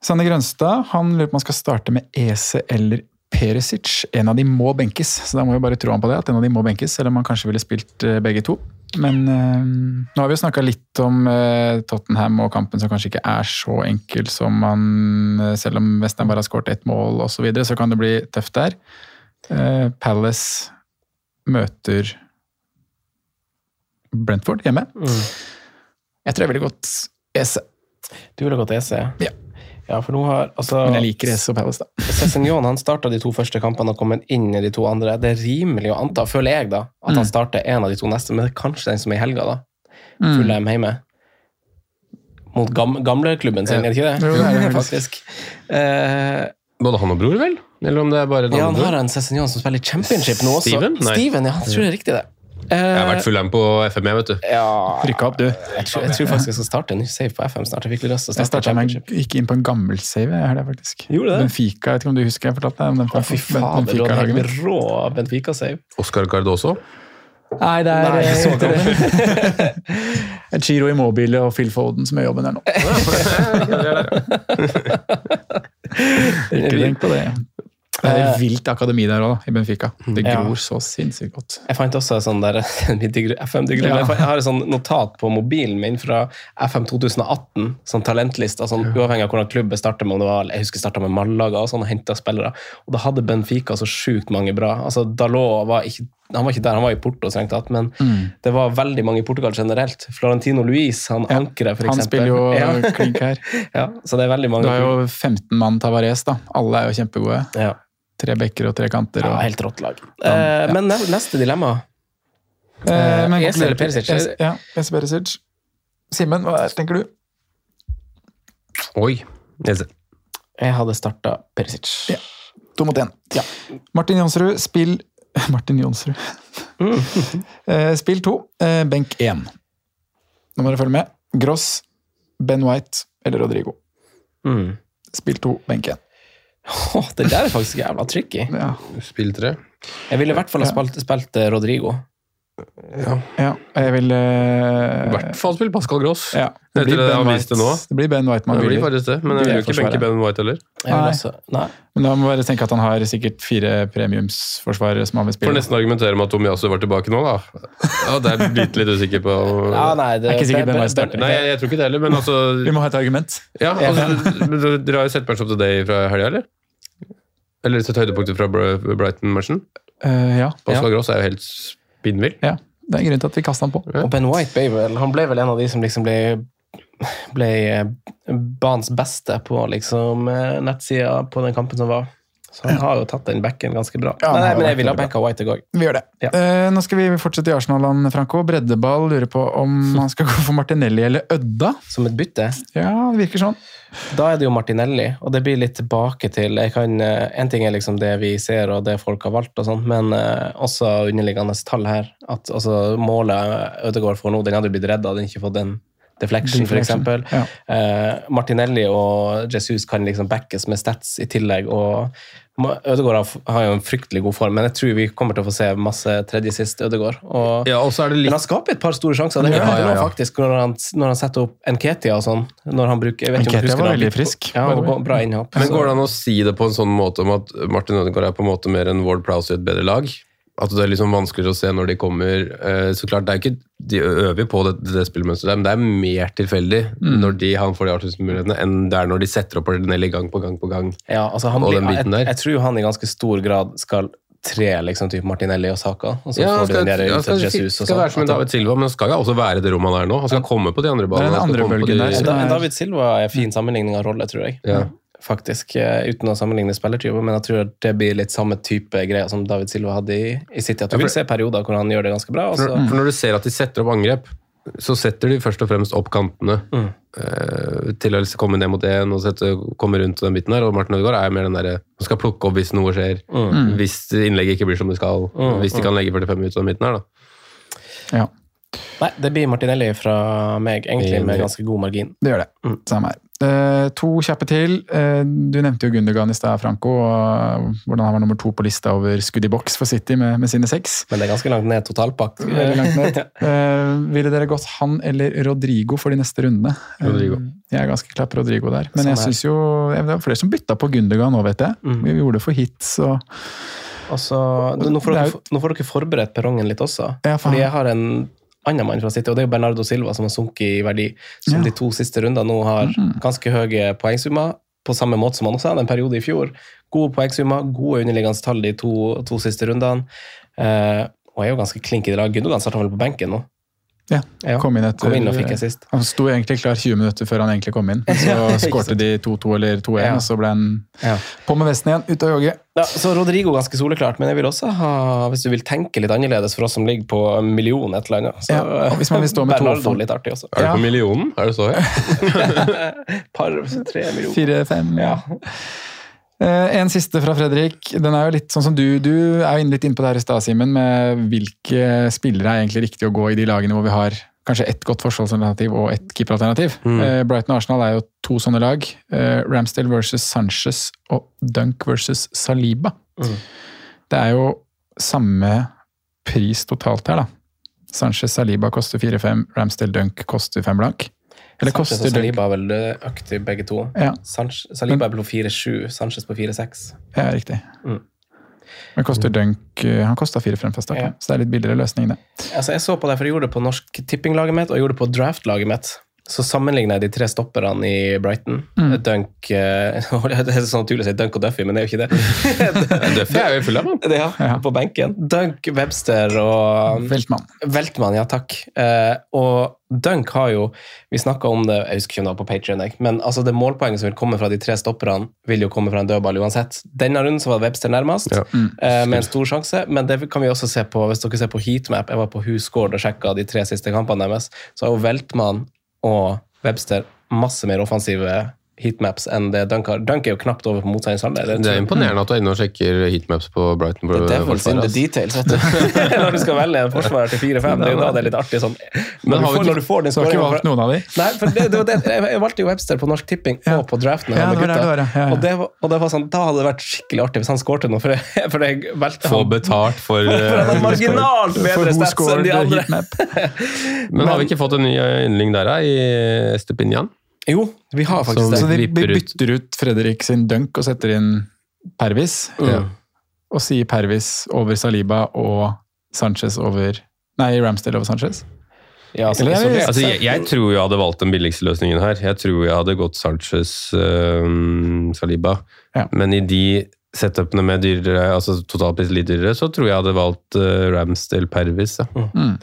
Sanne Grønstad han lurer på om han skal starte med Ese eller Perisic. En av de må benkes, så da må vi bare tro han på det. at en av de må benkes, Eller om han kanskje ville spilt eh, begge to. Men eh, nå har vi jo snakka litt om eh, Tottenham og kampen som kanskje ikke er så enkel som man Selv om Western bare har skåret ett mål osv., så, videre, så kan det bli tøft der. Eh, Palace møter Brentford hjemme. Mm. Jeg tror jeg ville gått Ese. Du ville gått EC? Ja. Ja, for nå har altså, Men jeg liker Ese og Palace, da. Cézignon han starta de to første kampene og kommet inn i de to andre. Det er rimelig å anta, føler jeg, da, at han Mm. starter en av de to neste, men det er kanskje den som er i helga, da. Mm. Fulham hjemme. Mot gam gamleklubben sin, er det ikke det? Jo, det er det faktisk. Eh, Både han og bror, vel? Eller om det er bare den ja, han annen har en Cézignon som spiller championship nå også. Steven? Nei. Steven, ja, jeg tror det er riktig, det. Jeg har Eh, vært Fulham på FM, jeg, vet du. ja, Rykka opp, du. jeg tror, jeg tror faktisk jeg skal starte en ny save på FM snart. Jeg fikk litt lyst til å Jeg starte starta meg, gikk inn på en gammel save, jeg det faktisk. Gjorde det? Benfica, jeg vet ikke om du husker jeg fortalte deg om den? Å, fy faen, det var en rå Benfica-save. Oscar Cardoso. Nei, det er Nei, eh, så det. Chiro Immobile og Phil Foden som gjør jobben her nå. Ikke tenk på det. Det er et vilt akademi der òg, i Benfica. Det Ja. gror så sinnssykt godt. Jeg fant også sånn der FM-digrell. Ja. Jeg har et sånn notat på mobilen min fra FM 2018, sånn talentlista, sånn uavhengig av hvordan klubben starter med. var, Jeg husker starta med Malaga og sånn, henta spillere. Og da hadde Benfica så sjukt mange bra. Altså, Dalot var ikke han var ikke der, han var i Porto, strengt tatt, men det var veldig mange i Portugal generelt. Florentino Luis, han Ja, ankeret, for Han spiller jo ja. klink her. ja, så det er veldig mange. Du har jo 15 mann Tavares, da. Alle er jo kjempegode. ja. Tre bekker og tre kanter. ja, helt rått lag. Eh, men neste dilemma Eh, men Ese eller Perisic? Ese- Ja, Ese Perisic. Simen, hva tenker du? Oi. Jeg. Jeg hadde starta Perisic. Ja. To mot én. Martin Jonsrud, spill Martin Jonsrud. Eh, spill to, eh, benk én. Nå må dere følge med. Gross, Ben White eller Rodrigo. Mm. Spill to, benk én. Åh, det der er faktisk jævla tricky. Ja. Spill tre. Jeg ville i hvert fall ha spilt, spilt eh, Rodrigo. ja, jeg vil eh, I hvert fall spille Pascal Gross. Ja, det blir viste White. Det blir Ben White man Det blir vil. det, men jeg vil jo ikke benke Ben White heller. Nei. nei. Men da må vi bare tenke at han har sikkert fire premiumsforsvarere som han vil spille. Får nesten argumentere med at Tomiasu var tilbake nå, da. Ja, det er blitt litt usikker på. Ja, nei, det, Er ikke sikkert Ben- Ben White Ben- starter. Nei, jeg, jeg tror ikke det heller, men altså Vi må ha et argument. Ja, altså, Dere har jo sett Match Up the Day fra helga, eller? Eller sett høydepunktet fra Brighton-matchen? Uh, ja. Pascal Gross er jo helt spinnvill. ja. Det er en grunn til at vi kasta han på. Og Ben White ble vel, han ble vel en av de som liksom ble, ble eh, banens beste på liksom eh, nettsida på den kampen som var. Så han har jo tatt den backen ganske bra. Ja, nei, men, jeg ville ha backa White i går. Vi gjør det. Ja. Eh, nå skal vi fortsette i Arsenal-land, Franco. Breddeball lurer på om han skal gå for Martinelli eller Ødda. Som et bytte. Ja, det virker sånn. Da er det jo Martinelli, og det blir litt tilbake til kan, eh, En ting er liksom det vi ser og det folk har valgt, og sånt, men eh, også underliggende tall her. At altså, Målet Ødegaard får nå, den hadde blitt redda, hadde ikke fått den deflection, Deflection, f.eks. ja. Uh, Martinelli og Jesus kan liksom backes med stats i tillegg. og Ødegaard har, har jo en fryktelig god form, men jeg tror vi kommer til å få se masse tredje sist Ødegaard. Og, Ja, og så er det Men litt han skaper et par store sjanser. Det Ja, ja, ja, ja. faktisk når han, når han setter opp Nketia og sånn. Når han bruker, jeg vet ikke om du Nketiah husker var veldig frisk, Ja, og bra innhopp. Men så- går det an å si det på en sånn måte om at Martin Ødegaard er på en måte mer enn Ward Prowse i et bedre lag? At det er liksom vanskeligere å se når de kommer. Eh, Så klart, det er ikke De øver på det, det spillmønsteret, men det er mer tilfeldig Mm. når de, han får de avslutningsmulighetene, enn det er når de setter opp Martinelli gang på gang på gang. Ja, altså han Og blir, den biten jeg, der. jeg tror han i ganske stor grad skal tre liksom type Martinelli og Saka. Og så Ja, får de skal, den der ut skal, Jesus skal, og sånn. være som en David Silva, men han skal jo også være det rommet han er nå. Han skal komme på de andre Det er den ballene. andre bølgen de- der, Ja, David Silva er fin sammenligning av rolle, tror jeg. Ja. Faktisk, eh, Uten å sammenligne spillertyper, men jeg tror at det blir litt samme type greier som David Silva hadde i, i City. At du Ja, for- vil se perioder hvor han gjør det ganske bra. For, for når du ser at de setter opp angrep, så setter de først og fremst opp kantene Mm. eh, til å komme ned mot én og sette, komme rundt den biten der. Og Martin Ødegaard er mer den derre som skal plukke opp hvis noe skjer. Mm. Hvis innlegget ikke blir som det skal. hvis de kan legge 45 ut av den biten her, da. Ja, Nei, det blir Martinelli fra meg, egentlig med ganske god margin. det gjør det. Samme her. Eh, to kjappe til. Eh, du nevnte jo Gundogan i stad, Franco. Og hvordan han var nummer to på lista over skudd i boks for City med, med sine seks. Men det er ganske langt ned totalpakk. Langt ned. Eh, ville dere gått han eller Rodrigo for de neste rundene? Eh, Rodrigo. Jeg er ganske klar på Rodrigo der. Men jeg Samme her. synes jo Det var flere som bytta på Gundogan nå, vet jeg. Mm. Vi gjorde det for hits og Altså, nå, får er dere, nå får dere forberedt perrongen litt også. Ja, fordi jeg har en annen mann fra City, og det er jo Bernardo Silva, som har sunket i verdi. Som Ja. De to siste rundene nå har ganske høye poengsummer. På samme måte som han også hadde en periode i fjor. Gode poengsummer, gode underliggende tall de to, to siste rundene. Eh, og er jo ganske klink i laget. Gundogan starta vel på benken nå? Ja, Ja. kom inn etter Kom inn og fikk assist. Han sto egentlig klar 20 minutter før han egentlig kom inn. Så skårte de 2-2 eller 2-1, Ja. og så ble han Ja. på med vesten igjen, ut og jogge. Ja, så Rodrigo ganske soleklart, men jeg vil også ha, hvis du vil tenke litt annerledes for oss som ligger på en million et eller annet, så Ja, hvis man vil stå med to Bernardo litt artig også. Er du på millionen? Er det så høyt? Par, tre millioner. Fire-fem. Ja. Eh, en siste fra Fredrik. Den er jo litt sånn som du Du er jo litt inne på det her i stad, Simen, med hvilke spillere er egentlig riktig å gå i de lagene hvor vi har kanskje ett godt forsvarsalternativ og ett keeperalternativ. Mm. Brighton og Arsenal er jo to sånne lag. Eh, Ramsdale versus Sanchez og Dunk versus Saliba. Det er jo samme pris totalt her, da. Sanchez Saliba koster 4-5, Ramsdale Dunk koster 5 blank. Eller Sanchez og Saliba er vel økt begge to. Ja. Sanch- Saliba er på 4-7, Sanchez på 4-6. Ja, riktig. Mm. Men koster Dunk eh, Han kosta 4-5 fra starten, Ja. så det er litt billigere løsning, det. Altså, jeg så på det, for jeg gjorde det på Norsk Tippinglaget mitt, og jeg gjorde det på Draft-laget mitt. Så sammenligner jeg de tre stopperne i Brighton. Mm. Dunk uh, Det er så naturlig å si Dunk og Duffy, men det er jo ikke det. Duffy er jo av han. Ja, Ja. på benken. Dunk, Webster og Veltmann. Veltmann, ja takk. Uh, og Dunk har jo Vi snakka om det, jeg husker ikke om det var på Patreon, men altså det målpoenget som vil komme fra de tre stopperne, vil jo komme fra en dødball uansett. Denne runden så var Webster nærmest, Ja. eh, med en stor sjanse, men det kan vi også se på hvis dere ser på heatmap. Jeg var på Husgård og sjekka de tre siste kampene deres. Så har jo Veltmann og Webster. Masse mer offensive heatmaps enn det Dunk har. Dunk er jo knapt over på motstanderens halvdel. Det er imponerende at du er inne og sjekker heatmaps på Brighton. The devil's in the details, vet du. Når du skal velge en forsvarer til 4-5, det er jo da det er litt artig sånn. Når, har du, får, ikke- når du får den Du har ikke valgt noen av de? Nei, for det, det, det, jeg valgte jo Webster på Norsk Tipping Ja. og på draften. Ja, det var ja. Ja. Og, det var, og det var sånn, da hadde det vært skikkelig artig hvis han skårte noe, for jeg, for jeg valgte Få betalt for For han eh, marginalt bedre stats enn de andre. Men har vi ikke fått en ny yndling der, da? I Estepinian? Jo, vi har faktisk det. Så de bytter ut Fredrik sin Dunk og setter inn Pervis, Ja. og sier Pervis over Saliba og Sanchez over Nei, Ramsdale over Sanchez. Ja, altså, Eller jeg, Altså, jeg, jeg tror jeg hadde valgt den billigste løsningen her. Jeg tror jeg hadde gått Sanchez eh, Saliba. Ja. Men i de setupene med dyrere, altså totalpris litt dyrere, så tror jeg jeg hadde valgt øh, Ramsdale Pervis. Ja. Mm.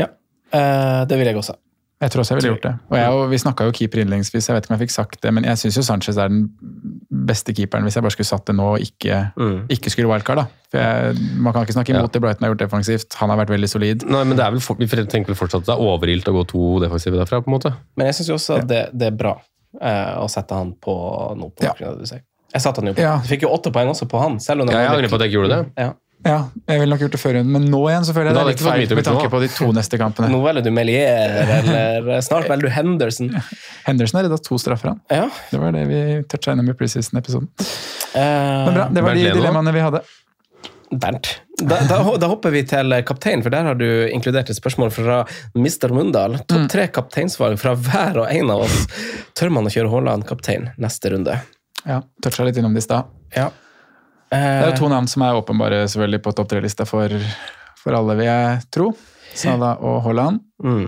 ja, Uh, det vil jeg også. Jeg tror også jeg ville gjort det. Og jeg, og vi snakka jo keeper innledningsvis, jeg vet ikke om jeg fikk sagt det, men jeg syns jo Sanchez er den beste keeperen hvis jeg bare skulle satt det nå og ikke, Mm. ikke skulle wildcard. da. For jeg, Man kan ikke snakke imot Ja. det Brighton har gjort defensivt. Han har vært veldig solid. Nei, men det er vel for, Vi tenker vel fortsatt at det er overilt å gå to defensive derfra, på en måte. Men jeg syns jo også at det, det er bra eh, å sette han på nå. på Ja. av det du sier. Jeg satte han jo på. Ja. Du fikk jo åtte poeng også på han. selv om det Ja, jeg var angrer på at jeg ikke gjorde det. Ja. Ja, jeg ville nok gjort det før runden, men nå igjen så føler jeg det er litt feil med tanke på de to neste kampene. Nå velger du Melier, eller snart velger du Henderson. Henderson har redda to straffer, han. Ja. Det var det vi toucha innom i preseason-episoden. Eh, Men bra, det var de dilemmaene vi hadde. Bernt. Da, da, da hopper vi til kaptein, for der har du inkludert et spørsmål fra Mr. Mundal. Topp tre kapteinsvalg fra hver og en av oss. Tør man å kjøre Haaland kaptein neste runde? Ja, toucha litt innom det i stad. Ja. Det er Eh, jo to navn som er åpenbare selvfølgelig på topp tre-lista for, for alle, vil jeg tro. Salah og Haaland. mm.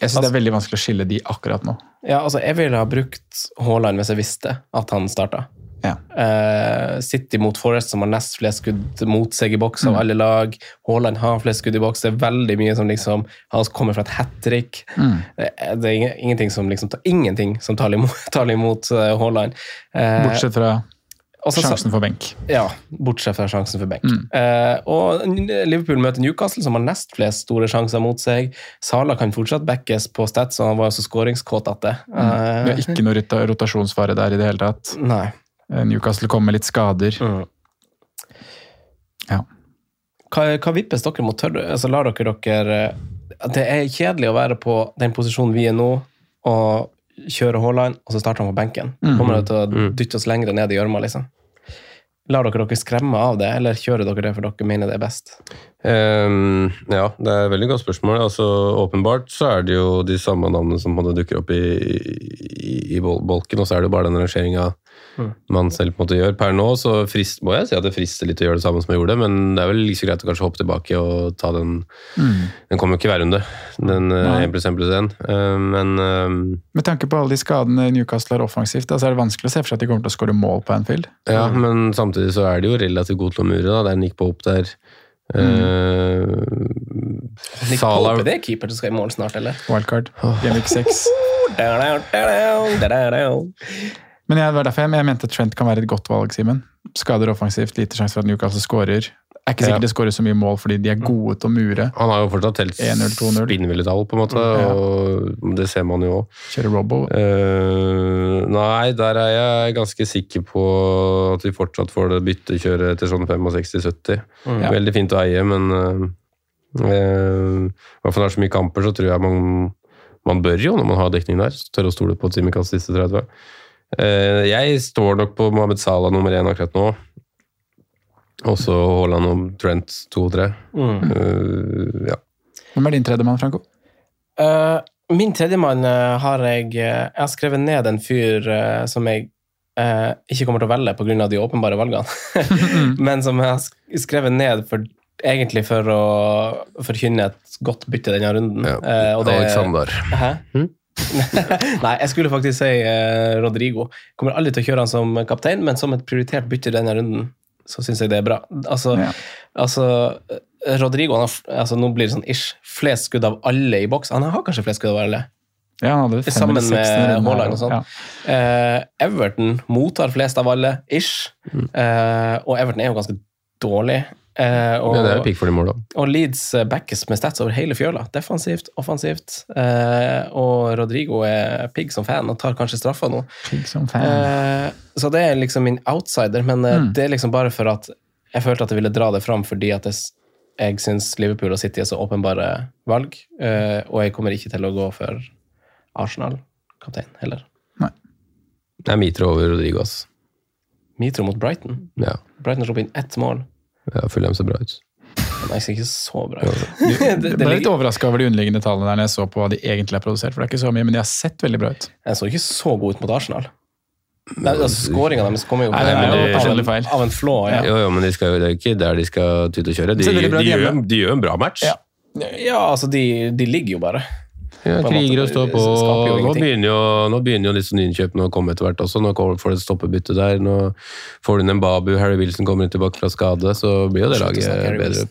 Jeg syns det er veldig vanskelig å skille de akkurat nå. Ja, altså, jeg ville ha brukt Haaland hvis jeg visste at han starta. Ja. Uh, City mot Forest, som har nest flest skudd mot seg i boks av Mm. alle lag. Haaland har flest skudd i boks. Det er veldig mye som liksom Han kommer fra et hat trick. Mm. Det er det er ingenting som liksom tar Ingenting som taler imot, taler imot eh, Haaland. Uh, Bortsett fra og så- sjansen for benk. Ja, bortsett fra sjansen for benk. Mm. Eh, og Liverpool møter Newcastle, som har nest flest store sjanser mot seg. Sala kan fortsatt backes på stats, og han var jo så skåringskåt at det. Mm. Det er Eh, ikke noe rota- rotasjonsfare der i det hele tatt. nei. Eh, Newcastle kommer med litt skader. Mm. Ja. Hva, hva vippes dere mot tørre? Altså, lar dere dere eh, Det er kjedelig å være på den posisjonen vi er nå, og kjøre Haaland, og så starter han på benken. Mhm. Kommer det til å dytte oss lengre ned i gjørma, liksom? Lar dere dere skremme av det, eller kjører dere det for dere mener det er best? Um, ja, det er et veldig godt spørsmål. Altså, åpenbart så er det jo de samme navnene som dukker opp i, i, i bolken, og så er det jo bare den rangeringa Mm. Man selv på en måte gjør. Per nå så frist, må jeg si at det frister litt å gjøre det samme som jeg gjorde, men det er vel like greit å kanskje hoppe tilbake og ta den Den kommer jo ikke hver runde, den eh, Nei. 1 pluss 1 pluss 1. Ehm, men ehm, Med tanke på alle de skadene Newcastle har offensivt, altså så er det vanskelig å se for seg at de kommer til å skåre mål på Anfield. Ja, men samtidig så er de jo relativt gode til å mure. da. Det er Nick Pope der. Mm. Nick Salah- det er keeper som skal i mål snart, eller? Wildcard. Gameweek 6. Men jeg, derfor jeg, jeg mente Trent kan være et godt valg, Simen. Skader offensivt, lite sjanse for at Newcastle skårer. Er ikke sikkert Ja. de skårer så mye mål fordi de er gode til å mure. Han har jo fortsatt helt 1-0, 2-0. spinnville tall, på en måte, Ja. og det ser man jo òg. Kjører Robbo. nei, der er jeg ganske sikker på at vi fortsatt får det byttekjøret til sånn 65-70. Mm. Ja. Veldig fint å eie, men uh, uh, i hvert fall når det er så mye kamper, så tror jeg man, man bør jo, når man har dekning der, tørre å stole på Simikaz siste 30. Eh, jeg står nok på Mohammed Salah nummer én akkurat nå. Og så Haaland og Trent to og tre. Mm. Eh, ja. Hvem er din tredjemann, Franco? Uh, min tredjemann uh, har jeg Jeg har skrevet ned en fyr som jeg eh, ikke kommer til å velge pga. de åpenbare valgene, men som jeg har skrevet ned for, egentlig for å forkynne et godt bytte denne runden. Ja. Eh, og det- Alexander. Hæ? Hm? Nei, jeg skulle faktisk si eh, Rodrigo. Kommer aldri til å kjøre han som kaptein, men som et prioritert bytte denne runden, så syns jeg det er bra. Altså, Ja. altså eh, Rodrigo han har, altså, Nå blir det sånn ish. Flest skudd av alle i boks. Han har kanskje flest skudd av alle. Ja, han hadde fem Sammen med Haaland og sånn. Ja. Eh, Everton mottar flest av alle, ish. Eh, og Everton er jo ganske dårlig. Eh, og, Ja, er mål, og Leeds eh, backes med stats over hele fjøla. Defensivt, offensivt. Eh, og Rodrigo er pigg som fan og tar kanskje straffa nå. Pigg som fan. Eh, så det er liksom min outsider, men Mm. det er liksom bare for at jeg følte at jeg ville dra det fram fordi at jeg, jeg syns Liverpool og City er så åpenbare valg, eh, og jeg kommer ikke til å gå for Arsenal-kaptein heller. Nei. Det er Mitro over Rodrigo, ass. Mitro mot Brighton. Ja, Brighton har sluppet inn ett mål. Ja Fulham ser bra ut. Nei, ser ikke så bra ut. Jeg det, ble litt overraska over de underliggende tallene der når jeg så på hva de egentlig har produsert. For det er ikke så mye, men de har sett veldig bra ut. jeg så ikke så god ut mot Arsenal. Nei, altså, Skåringa deres kommer jo Nei, det er jo av, en, feil. av en flå. Ja. Jo, jo, men de skal, jo- det er ikke der de skal tute og kjøre. De, de, de, gjør, de gjør en bra match. Ja. ja, altså, de, de ligger jo bare. Ja, kriger og står på. Nå begynner jo, nå begynner jo disse innkjøpene å komme etter hvert også. Nå får du et stoppebytte der. Nå får du inn en Babu, Harry Wilson kommer inn tilbake fra skade, så blir jo det laget bedre.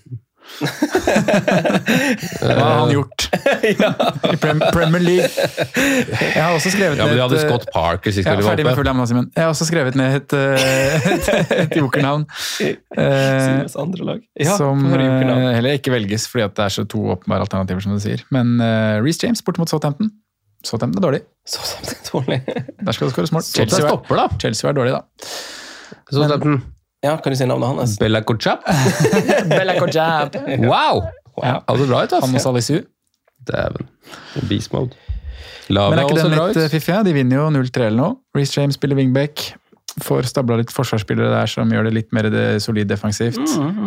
Hva har han gjort i Premier League? Jeg har også skrevet Ja, men de hadde Scott Parker sist ja, gang de var ferdig med oppe. Jeg har også skrevet ned et, eh, et, et jokernavn. Eh, Sines andre lag. Ja, som eh, heller ikke velges fordi at det er så to åpenbare alternativer, som du sier. Men uh, Reece James borte mot Southampton. Southampton er dårlig. Southampton er dårlig. Der skal du skåre smart. Chelsea Chelsea, var- stopper, da. Chelsea var dårlig, da. Southampton. Ja, kan du si navnet hans? Bella Kojab. Bella Kojab. Wow! Ja. Ja, det bra ut, Han og altså. Salisu. Dæven. Beast mode. Men er ikke den litt eh, fiffig? De vinner jo 0-3 eller noe. Reece James spiller wingback. Får stabla litt forsvarsspillere der som gjør det litt mer det solid defensivt.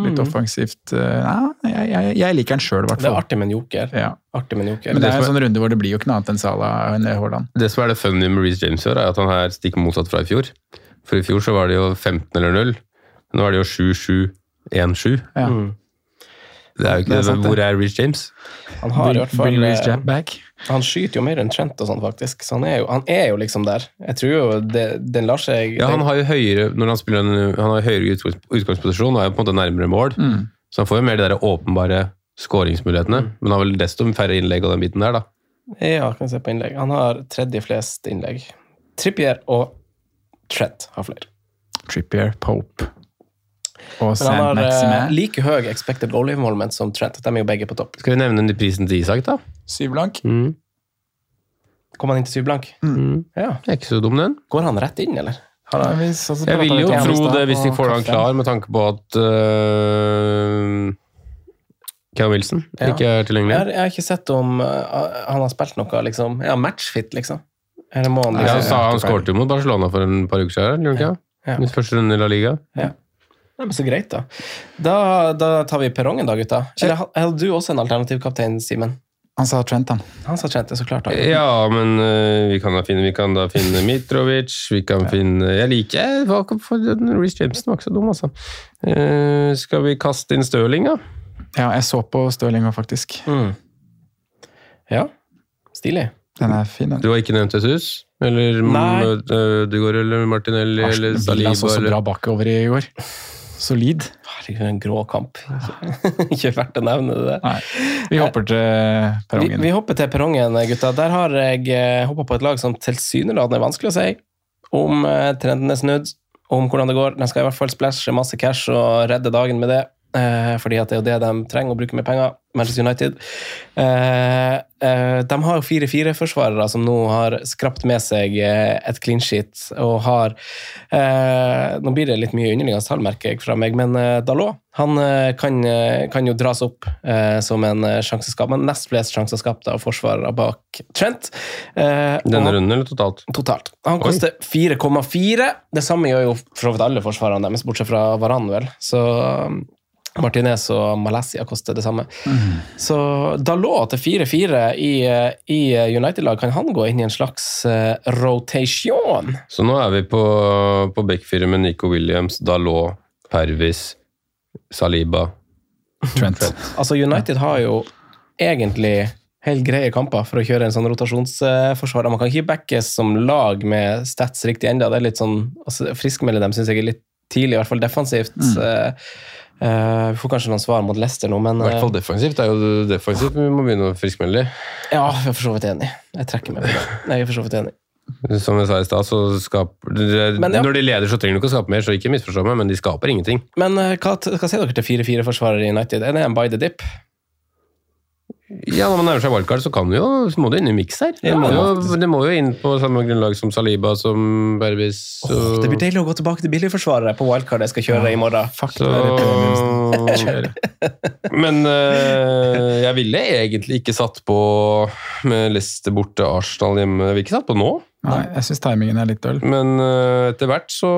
Litt offensivt. eh, Ja, jeg, jeg, jeg liker den sjøl, i hvert Det er artig med en joker. Ja. Artig med en joker. Men det er en sånn runde hvor det blir jo ikke noe annet enn Salah enn Haaland. Det som er det funny med Reece James i år, er at han her stikker motsatt fra i fjor. For i fjor så var det jo 15 eller 0. Nå er det jo 7-7-1-7. Ja. Mm. Det er jo ikke Det er sant. Hvor er Reece James? Han har i hvert fall eh. Han skyter jo mer enn Trent og sånn, faktisk. Så han er jo, han er jo liksom der. Jeg tror jo det, den lar seg Ja, han har jo høyere når han spiller en, han har høyere utgangsposisjon og er jo på en måte nærmere mål. Mm. Så han får jo mer de der åpenbare skåringsmulighetene. Men han har vel desto færre innlegg og den biten der, da. Ja, kan jeg se på innlegg. Han har tredje flest innlegg. Trippier og Trent har flere. Trippier, Pope og Men han har eh, like høy expected goal involvement som Trent. De er jo begge på topp. Skal vi nevne prisen til Isak, da? Syv blank. Mm. Kom han inn til syv blank? Mm. Ja. Det er ikke så dum, den. Går han rett inn, eller? Har han, satt Jeg vil jo tro det hvis de får han klar, med tanke på at uh, Ken Wilson Ja. ikke er jeg, tilgjengelig. har, jeg har ikke sett om uh, han har spilt noe liksom, ja, matchfit, liksom. Eller må han Ja, liksom han sa han skåret jo mot Barcelona for en par uker siden. gjorde han ikke? Ja. Mitt første runde i La Liga. Nei, men Så greit, da. Da, da tar vi perrongen, da, gutta. Eller hadde du også en alternativ kaptein, Simen? Han sa Trent, han. Han sa Trent, er så klart. Da. Ja, men uh, vi, kan da finne, vi kan da finne Mitrovic, vi kan finne Jeg liker jeg for Reece Jameson var ikke så dum, altså. Uh, skal vi kaste inn Stirling, da? Ja, jeg så på Stirling òg, faktisk. Mm. Ja, stilig. Den er fin, den. Du har ikke nevnt Jesus? Eller Nei. Ødegaard eller Martinelli eller Arsenal Saliba? så så bra bakover i går. Solid. Herregud, en grå kamp. ikke verdt å nevne det. Nei. Vi hopper til perrongen. vi hopper til perrongen, gutta. Der har jeg eh, hoppa på et lag som tilsynelatende er vanskelig å si om eh, trenden er snudd, om hvordan det går. De skal i hvert fall splæsje masse cash og redde dagen med det. Eh, fordi at det er jo det de trenger å bruke med penger. Manchester United. Eh, eh, de har jo 4-4-forsvarere som nå har skrapt med seg eh, et clean sheet og har eh, Nå blir det litt mye underliggende tall, merker jeg fra meg, men eh, Dalot han kan, kan jo dras opp eh, som en sjanseskap, men nest flest sjanser skapt av forsvarere bak Trent. Eh, Denne runden eller totalt? Totalt. Han Oi. koster 4,4. Det samme gjør jo for så vidt alle forsvarerne deres, bortsett fra Varan, vel. Så Martinez og Malaysia koster det samme. Så Dalot til 4-4 i, i United-lag, kan han gå inn i en slags uh, rotation? Så nå er vi på, på backfire med Nico Williams, Dalot, Pervis, Saliba. Trent. Altså, United har jo egentlig helt greie kamper for å kjøre en sånn rotasjonsforsvar. Man kan ikke backes som lag med stats riktig enda. Det er litt sånn, altså, Friskmelde dem syns jeg er litt tidlig, i hvert fall defensivt. Mm. eh, vi får kanskje noen svar mot Leicester nå, men I hvert fall eh, defensivt. Det er jo defensivt vi må begynne å friskmelde. ja, jeg er for så vidt enig. Jeg trekker meg på det. Jeg er for så vidt enig. Som jeg sa i stad, så skaper Men ja. Når de leder, så trenger de ikke å skape mer, så ikke misforstå meg, men de skaper ingenting. Men eh, hva, hva sier dere til 4-4-forsvarere i United? Er det en by the dip? Ja, Når man nærmer seg wildcard, så kan du jo, så må du inn i miks her. Det Ja, må, jo, det må jo inn på samme grunnlag som Saliba, som Berbis. Åh, det blir deilig å gå tilbake til billigforsvarere på wildcard jeg skal kjøre i morgen. Fuck Så, det men uh, jeg ville egentlig ikke satt på med Leicester borte, Arsenal hjemme. Ville ikke satt på nå, Nei, jeg syns timingen er litt døll. men uh, etter hvert så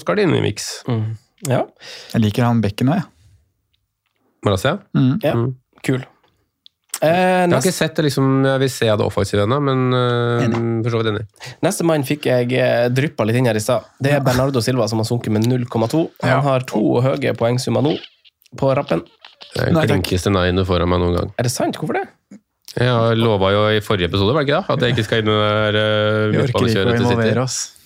skal det inn i miks. Mm. Ja, Jeg liker han bekken òg, jeg. Malaysia? Mm. ja. Mm. kul. Eh, Jeg har ikke sett det, liksom, jeg vil offensiv ennå, men uh, for så vidt enig. neste mann fikk jeg eh, dryppa litt inn her i stad. Det er Bernardo Silva, som har sunket med 0,2. Han Ja. har to høye poengsummer nå på rappen. Det er klinkeste nei-en du får av meg noen gang. Er det sant? Hvorfor det? Jeg lova jo i forrige episode, var det ikke da? At jeg ikke skal inn med uh, midtbanekjøret til City.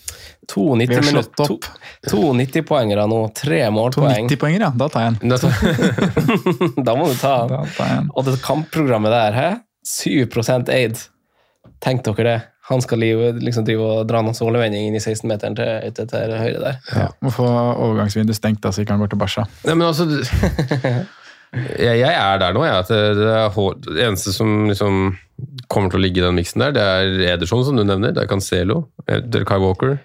Involvere oss. To Vi har slått opp. To, to 90-poengere nå, tre To målpoeng. 90-poenger, ja. Da tar jeg en. Da tar- da må du ta en. Og det kampprogrammet der, hæ? 7% aid. Tenk dere det. Han skal live, liksom drive og dra noen solevending inn i 16-meteren til, til, til høyre der. Ja. Må få overgangsvinduet stengt, da, så ikke han går til Barca. Nei, men altså jeg, jeg er der nå, jeg. Det, det, er, hår- det eneste som liksom kommer til å ligge i den miksen der, det er Ederson, som du nevner. Det er Cancelo. eh, Det er Kai Walker.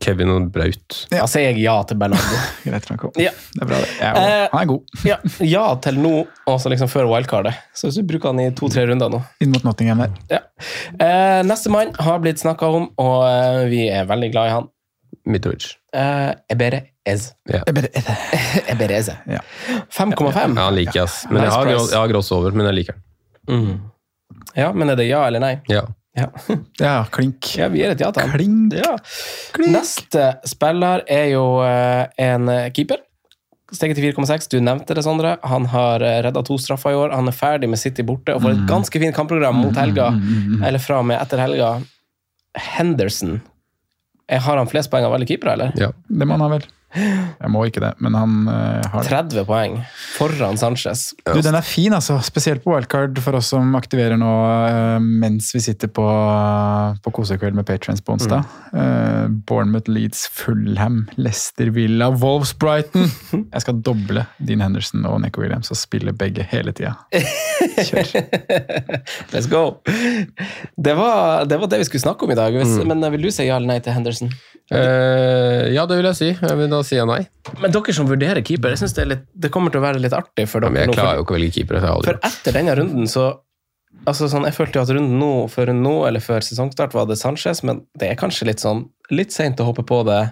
Kevin og Braut. Da sier jeg ja til Bernardo. Greit nok. Ja. Det er bra, det. Jeg, Eh, han er god. Ja, ja til nå, altså liksom før wildcardet. Så hvis du bruker han i to-tre runder nå. Inn mot Nottingham der. Ja. Eh, neste mann har blitt snakka om, og eh, vi er veldig glad i han. Mitrovic. Eh, Ebere Ez. Ja. Ebere Eze. Ja. 5,5. Ja, han liker jeg, ass. Men jeg Nice har, gro- jeg har gross over, men jeg liker han. Mm. Ja, men er det ja eller nei? Ja. Ja, Ja, klink. ja vi gir et ja til. Klink. Ja. Neste spiller er jo eh, en eh, keeper. Steget til 4,6. Du nevnte det, Sondre. Han har redda to straffer i år. Han er ferdig med City borte og får et ganske fint kampprogram mot helga. Eller fra og med etter helga. Henderson. Eh, Har han flest poeng av alle keepere, eller? ja. Det må han ha vel. Jeg må ikke det, men han uh, har det. 30 poeng foran Sanchez. Du, den er fin, altså. Spesielt på wildcard for oss som aktiverer nå uh, mens vi sitter på, på kosekveld med patrons på onsdag. Eh, Bournemouth Leeds, Fullham, Leicester Villa, Wolves Brighton. Jeg skal doble Dean Henderson og Neko Williams og spille begge hele tida. Kjør. Let's go! Det var, det var det vi skulle snakke om i dag. Hvis, Men eh, vil du si ja eller nei til Henderson? Eh, ja, det vil jeg si. Jeg vil da si jeg nei. Men dere som vurderer keeper, jeg synes det, er litt, det kommer til å være litt artig for dere. Men jeg klarer jo ikke å velge keeper. For etter denne runden så altså sånn, Jeg følte jo at runden nå, før nå, eller før sesongstart var det Sanchez, men det er kanskje litt sånn litt seint å hoppe på det.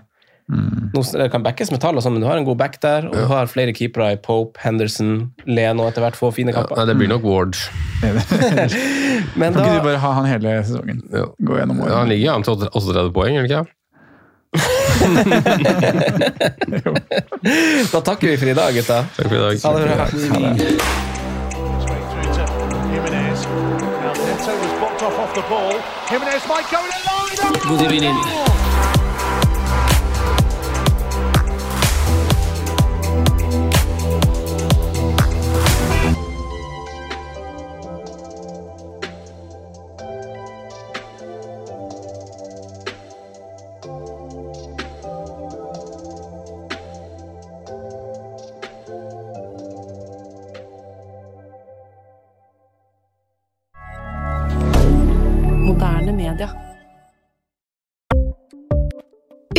Nå, det kan backes med tall, og sånn, men du har en god back der, og du har flere keepere i Pope, Henderson, Leno etter hvert få fine ja. Nei, det blir nok Ward. Men Kan ikke du bare ha han hele sesongen? Ja. Gå gjennom Ja, han året. ligger an til 38 poeng, gjør han ikke? Da takker vi for i dag, gutta. Takk for i dag. Ha det bra. Ha det. Jimenez. Might go in a